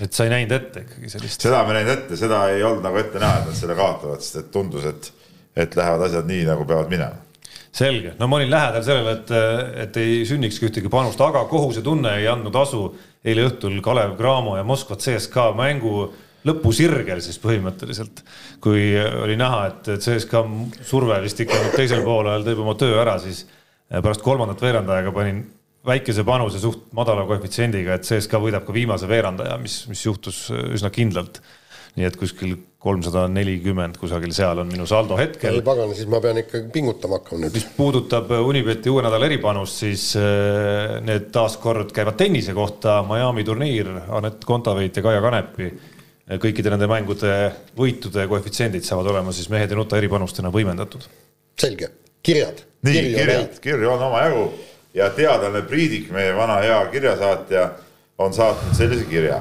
et sa ei näinud ette ikkagi sellist? seda ma ei näinud ette, seda ei olnud nagu ette näha, et nad selle kaotavad, sest et tundus, et, et lähevad asjad nii, nagu peavad minema selge, no ma olin lähedal sellele, et, et ei sünnikski ühtegi panust, aga kohusetunne ei andnud asu eile õhtul Kalev Cramo ja Moskva CSKA mängu lõpusirgel siis põhimõtteliselt, kui oli näha, et CSKA surve vist ikka teisel poolel teeb oma töö ära, siis pärast kolmandat veerandajaga panin väikese panuse suht madala koefitsiendiga, et CSKA võidab ka viimase veerandaja, mis, mis juhtus üsna kindlalt. Nii et kuskil kolmsada nelikümmend kusagil seal on minu saldo hetkel. ei pagana, siis ma pean ikkagi pingutama hakkama nüüd. mis puudutab Unibeti uue nädala eripanust, siis äh, need taaskord käivad tennise kohta, Miami turniir, Anett Kontaveit ja Kaia Kanepi kõikide nende mängude võitude koefitsiendid saavad olema siis mehed ja nuta eripanustena võimendatud. selge, kirjad. nii, kirjad, kirju on omajagu ja teadlane Priidik, meie vana hea kirjasaatja, on saatnud sellise kirja.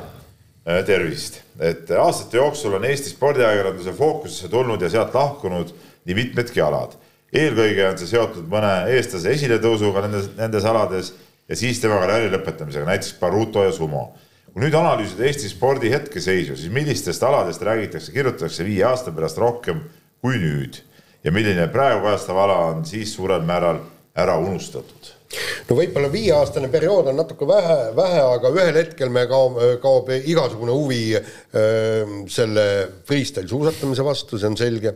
Äh, tervist, et aastate jooksul on Eesti spordiajakirjanduse fookusesse tulnud ja sealt lahkunud nii mitmedki alad. eelkõige on see seotud mõne eestlase esiletõusuga nendes, nendes alades ja siis tema karjääri lõpetamisega, näiteks Baruto ja Sumo. Kui nüüd analüüsida Eesti spordi hetkeseisu, siis millistest aladest räägitakse, kirjutatakse viie aasta pärast rohkem kui nüüd? Ja milline praegu kajastav ala on siis suurel määral ära unustatud no võib-olla viieaastane periood on natuke vähe, vähe, aga ühel hetkel me kaob, kaob igasugune huvi öö, selle freestyle suusatamise vastu, see on selge.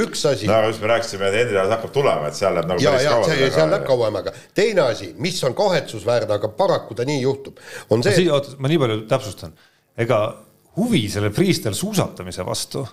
üks asi. no aga just me rääkisime, et alles hakkab tulema, et seal läheb nagu ja, päris kaua. seal läheb kauem, aga teine asi, mis on kahetsusväärne, aga paraku ta nii juhtub, on see. oota, ma nii palju täpsustan, ega huvi selle freestyle suusatamise vastu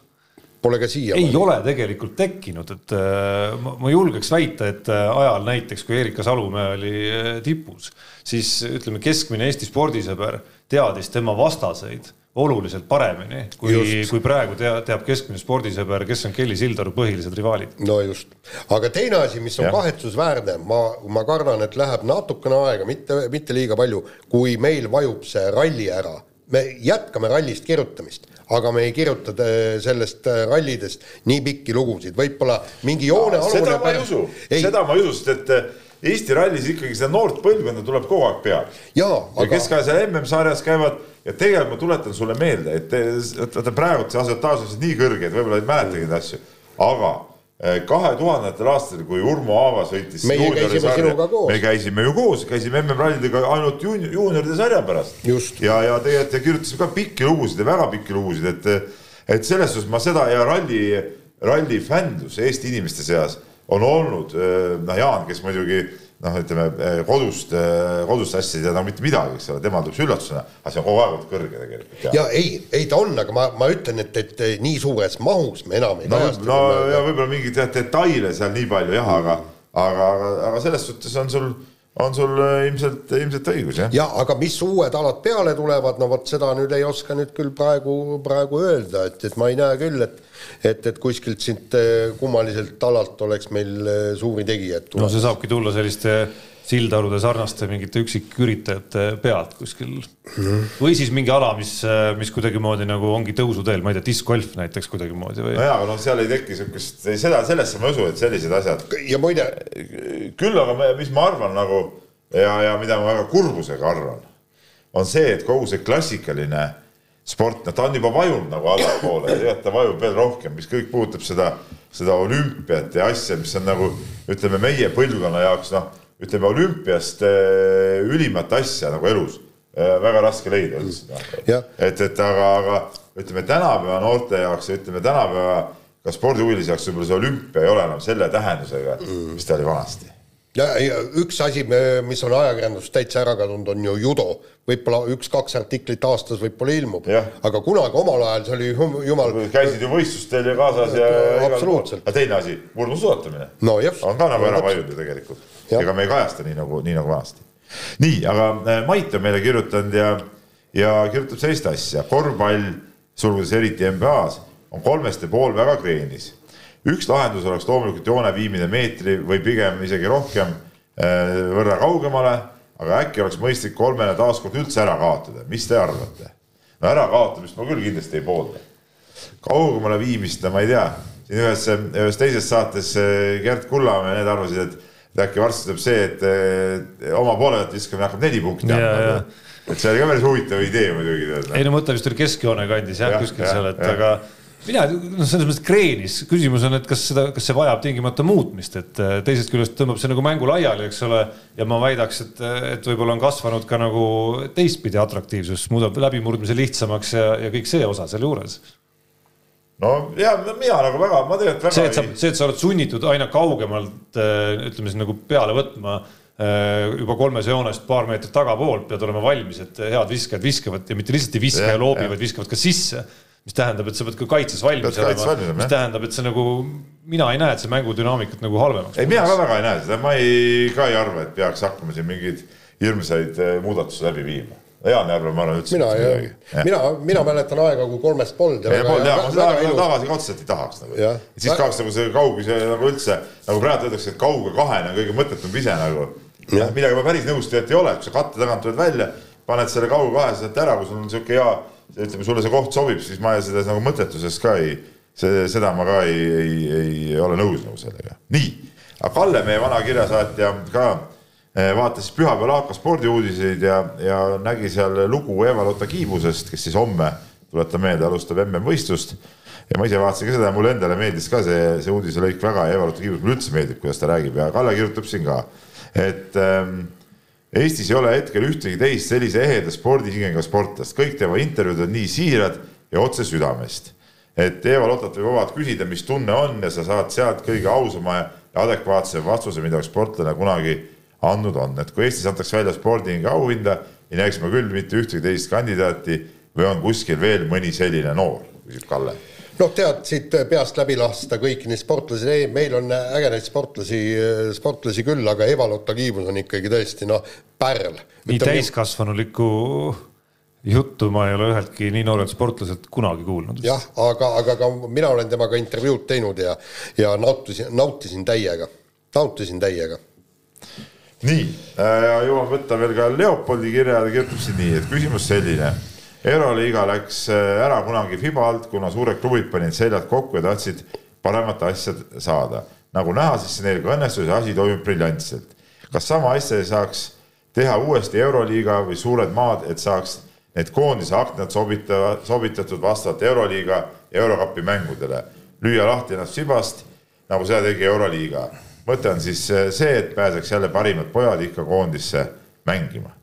Pole ka siia. ei ole tegelikult tekkinud, et äh, ma, ma julgeks väita, et äh, ajal näiteks, kui Erika Salumäe oli äh, tipus, siis ütleme, keskmine Eesti spordisõber teadis tema vastaseid oluliselt paremini, kui, kui praegu tea, teab keskmine spordisõber, kes on Kelly Sildaru põhilised rivaalid. no just, aga teine asi, mis on ja. kahetsusväärne, ma, ma kardan, et läheb natukene aega, mitte, mitte liiga palju, kui meil vajub see ralli ära me jätkame rallist kirjutamist, aga me ei kirjuta sellest äh, rallidest nii pikki lugusid, võib-olla mingi joone alune seda ma ei usu, seda ma ei usu, sest et äh, Eesti rallis ikkagi seda noort põlvkonda tuleb kogu aeg peale. ja, aga... ja kes ka seal MM-sarjas käivad ja tegelikult ma tuletan sulle meelde, et vaata praegu see asiotaaž on nii kõrge, et võib-olla ei mäletagi neid asju, aga kahe tuhandetel aastatel, kui Urmo Aava sõitis. meie käisime sinuga koos. me käisime ju koos, käisime MM-rallidega ainult juuni, juunioride sarja pärast. ja, ja tegelikult kirjutasime ka pikki lugusid ja väga pikki lugusid, et, et selles suhtes ma seda ja ralli, ralli fännlus Eesti inimeste seas on olnud, noh, Jaan, kes muidugi noh, ütleme eh, kodust, eh, kodust hästi ei tea nagu mitte midagi, eks ole, tema tuleb üllatusena, aga see on kogu aeg olnud kõrge tegelikult. ja ei, ei ta on, aga ma, ma ütlen, et, et nii suures mahus me enam ei no, kajasta. no ja võib-olla mingeid detaile seal nii palju jah, aga, aga, aga, aga selles suhtes on sul on sul äh, ilmselt, ilmselt õigus, jah. ja aga mis uued alad peale tulevad, no vot seda nüüd ei oska nüüd küll praegu, praegu öelda, et, et ma ei näe küll, et et, et kuskilt siit äh, kummaliselt alalt oleks meil äh, suuri tegijaid. no see saabki tulla selliste sildarude sarnaste mingite üksiküritajate pead kuskil mm. -hmm. või siis mingi ala, mis, mis kuidagimoodi nagu ongi tõusuteel, ma ei tea, discgolf näiteks kuidagimoodi või? nojaa, aga noh, seal ei teki siukest, seda, sellesse ma ei usu, et sellised asjad. ja muide. küll aga, mis ma arvan nagu ja, ja mida ma väga kurbusega arvan, on see, et kogu see klassikaline sport, ta on juba vajunud nagu allapoole, tegelikult ta vajub veel rohkem, mis kõik puudutab seda, seda olümpiat ja asja, mis on nagu ütleme, meie põlvkonna jaoks noh, ütleme olümpiast äh, ülimat asja nagu elus äh, väga raske leida üldse et, et aga, aga ütleme tänapäeva noorte jaoks ja ütleme tänapäeva ka spordihuvilise jaoks võib-olla see olümpia ei ole enam selle tähendusega, mis ta oli vanasti ja, ja üks asi, mis on ajakirjandusest täitsa ära kadunud, on ju judo. võib-olla üks-kaks artiklit aastas võib-olla ilmub, aga kunagi omal ajal see oli jumal. käisid ju võistlustel ja kaasas ja. absoluutselt. aga teine asi, murdusuusatamine no,. on ka nagu ära vajunud ju tegelikult. Ega me ei kajasta nii nagu, nii nagu vanasti. nii, aga äh, Mait on meile kirjutanud ja, ja kirjutab sellist asja, korvpall, sulgudes eriti NBA-s, on kolmest ja pool väga kreenis üks lahendus oleks loomulikult joone viimine meetri või pigem isegi rohkem äh, võrra kaugemale, aga äkki oleks mõistlik kolmele taaskord üldse ära kaotada, mis te arvate? no ärakaotamist ma küll kindlasti ei poolda. kaugemale viimist, no ma ei tea, siin ühes, ühes teises saates äh, Gerd Kullamäe, need arvasid, et, et äkki varsti tuleb see, et oma poole pealt viskamine hakkab neli punkti andma. et see oli ka päris huvitav idee muidugi. ei no mõtle vist oli keskjoone kandis jah ja,, kuskil ja, seal, et ja. aga mina, noh, selles mõttes kreenis, küsimus on, et kas seda, kas see vajab tingimata muutmist, et äh, teisest küljest tõmbab see nagu mängu laiali, eks ole. ja ma väidaks, et, et võib-olla on kasvanud ka nagu teistpidi atraktiivsus, muudab läbimurdmise lihtsamaks ja, ja kõik see osa sealjuures. No ja mina nagu väga, ma tegelikult väga. see, et sa, see, et sa oled sunnitud aina kaugemalt äh, ütleme siis nagu peale võtma äh, juba kolmes joonest paar meetrit tagapoolt pead olema valmis, et head viskajad viskavad ja mitte lihtsalt ei viska ja, ja loobi, vaid viskavad ka sisse mis tähendab, et sa pead ka kaitses valmis olema, mis tähendab, et see nagu, mina ei näe, et see mängu dünaamikat nagu halvemaks. ei, mina ka väga ei näe seda, ma ei, ka ei arva, et peaks hakkama siin mingeid hirmsaid eh, muudatusi läbi viima. Jaan ei arva, ma arvan üldse. mina, mina, mina mäletan aega, kui kolmest polnud. jah, tagasi ka otseselt ei tahaks nagu. siis kaoks nagu see kaugus ja nagu üldse, nagu praegu öeldakse, et kauge kahene on kõige mõttetum ise nagu. millega ma päris nõus tegelikult ei ole, kui sa katte tagant tuled välja, paned selle kauge kahe sealt ära, kui sul on sihuke hea ütleme, sulle see koht sobib, siis ma selles nagu mõttetuses ka ei, see, seda ma ka ei, ei, ei ole nõus nagu sellega. nii, aga Kalle, meie vana kirjasaatja ka vaatas siis pühapäeval AK spordiuudiseid ja, ja nägi seal lugu Eva-Lotta Kiibusest, kes siis homme, tuletan meelde, alustab MM-võistlust. ja ma ise vaatasin ka seda ja mulle endale meeldis ka see, see uudiselõik väga ja Eva-Lotta Kiibus mulle üldse meeldib, kuidas ta räägib ja Kalle kirjutab siin ka, et ähm, Eestis ei ole hetkel ühtegi teist sellise eheda spordihingega sportlast, kõik tema intervjuud on nii siirad ja otse südamest. et Eva Lotot võib vabalt küsida, mis tunne on ja sa saad sealt kõige ausama ja adekvaatse vastuse, mida sportlane kunagi andnud on, et kui Eestis antakse välja spordihinge auhinda, ei näeks ma küll mitte ühtegi teist kandidaati või on kuskil veel mõni selline noor, küsib Kalle. Noh, tead siit peast läbi lasta kõiki neid sportlasi, ei, meil on ägedaid sportlasi, sportlasi küll, aga Eva-Lotta Kiibus on ikkagi tõesti noh, pärl. nii täiskasvanulikku juttu ma ei ole üheltki nii noorelt sportlaselt kunagi kuulnud. jah, aga, aga ka mina olen temaga intervjuud teinud ja, ja nautisin, nautisin täiega, nautisin täiega nii äh,, jõuan võtta veel ka Leopoldi kirja, ta kirjutab siin nii, et küsimus selline euroliiga läks äh, ära kunagi Fiba alt, kuna suured klubid panid seljad kokku ja tahtsid paremat asja saada. nagu näha, siis neil ka õnnestus ja asi toimib briljantselt. kas sama asja ei saaks teha uuesti Euroliiga või suured maad, et saaks need koondise aknad sobitava, sobitatud vastavalt Euroliiga ja Eurokapi mängudele, lüüa lahti ennast Fibast, nagu seda tegi Euroliiga. Mõte on siis see, et pääseks jälle parimad pojad ikka koondisse mängima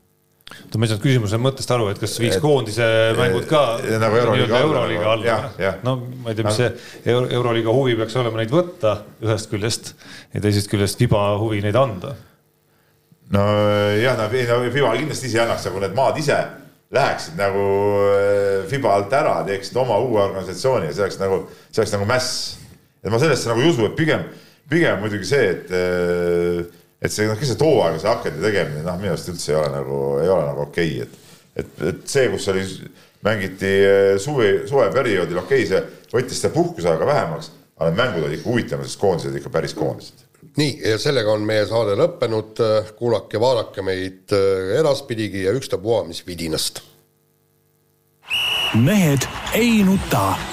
oota, ma ei saanud küsimuse mõttest aru, et kas viiks koondise mängud ka nagu Euroliiga Euroliiga alla? no ma ei tea, mis see Euro Euroliiga huvi peaks olema neid võtta ühest küljest ja teisest küljest FIBA huvi neid anda. nojah, no FIBA kindlasti ise annaks, aga need maad ise läheksid nagu äh, FIBA alt ära, teeksid oma uue organisatsiooni ja see oleks nagu, see oleks nagu mäss. et ma sellesse nagu ei usu, et pigem, pigem muidugi see, et äh, et see noh, lihtsalt hooaegase akende tegemine, noh, minu arust üldse ei ole nagu, ei ole nagu okei okay., et, et, et see, kus oli, mängiti eh, suve, suveperioodil, okei okay,, see võttis seda puhkuseaega vähemaks, aga need mängud olid ikka huvitavad, sest koondised ikka päris koondised nii, ja sellega on meie saade lõppenud, kuulake, vaadake meid äh, edaspidigi ja ükstapuha, mis vidinast. mehed ei nuta.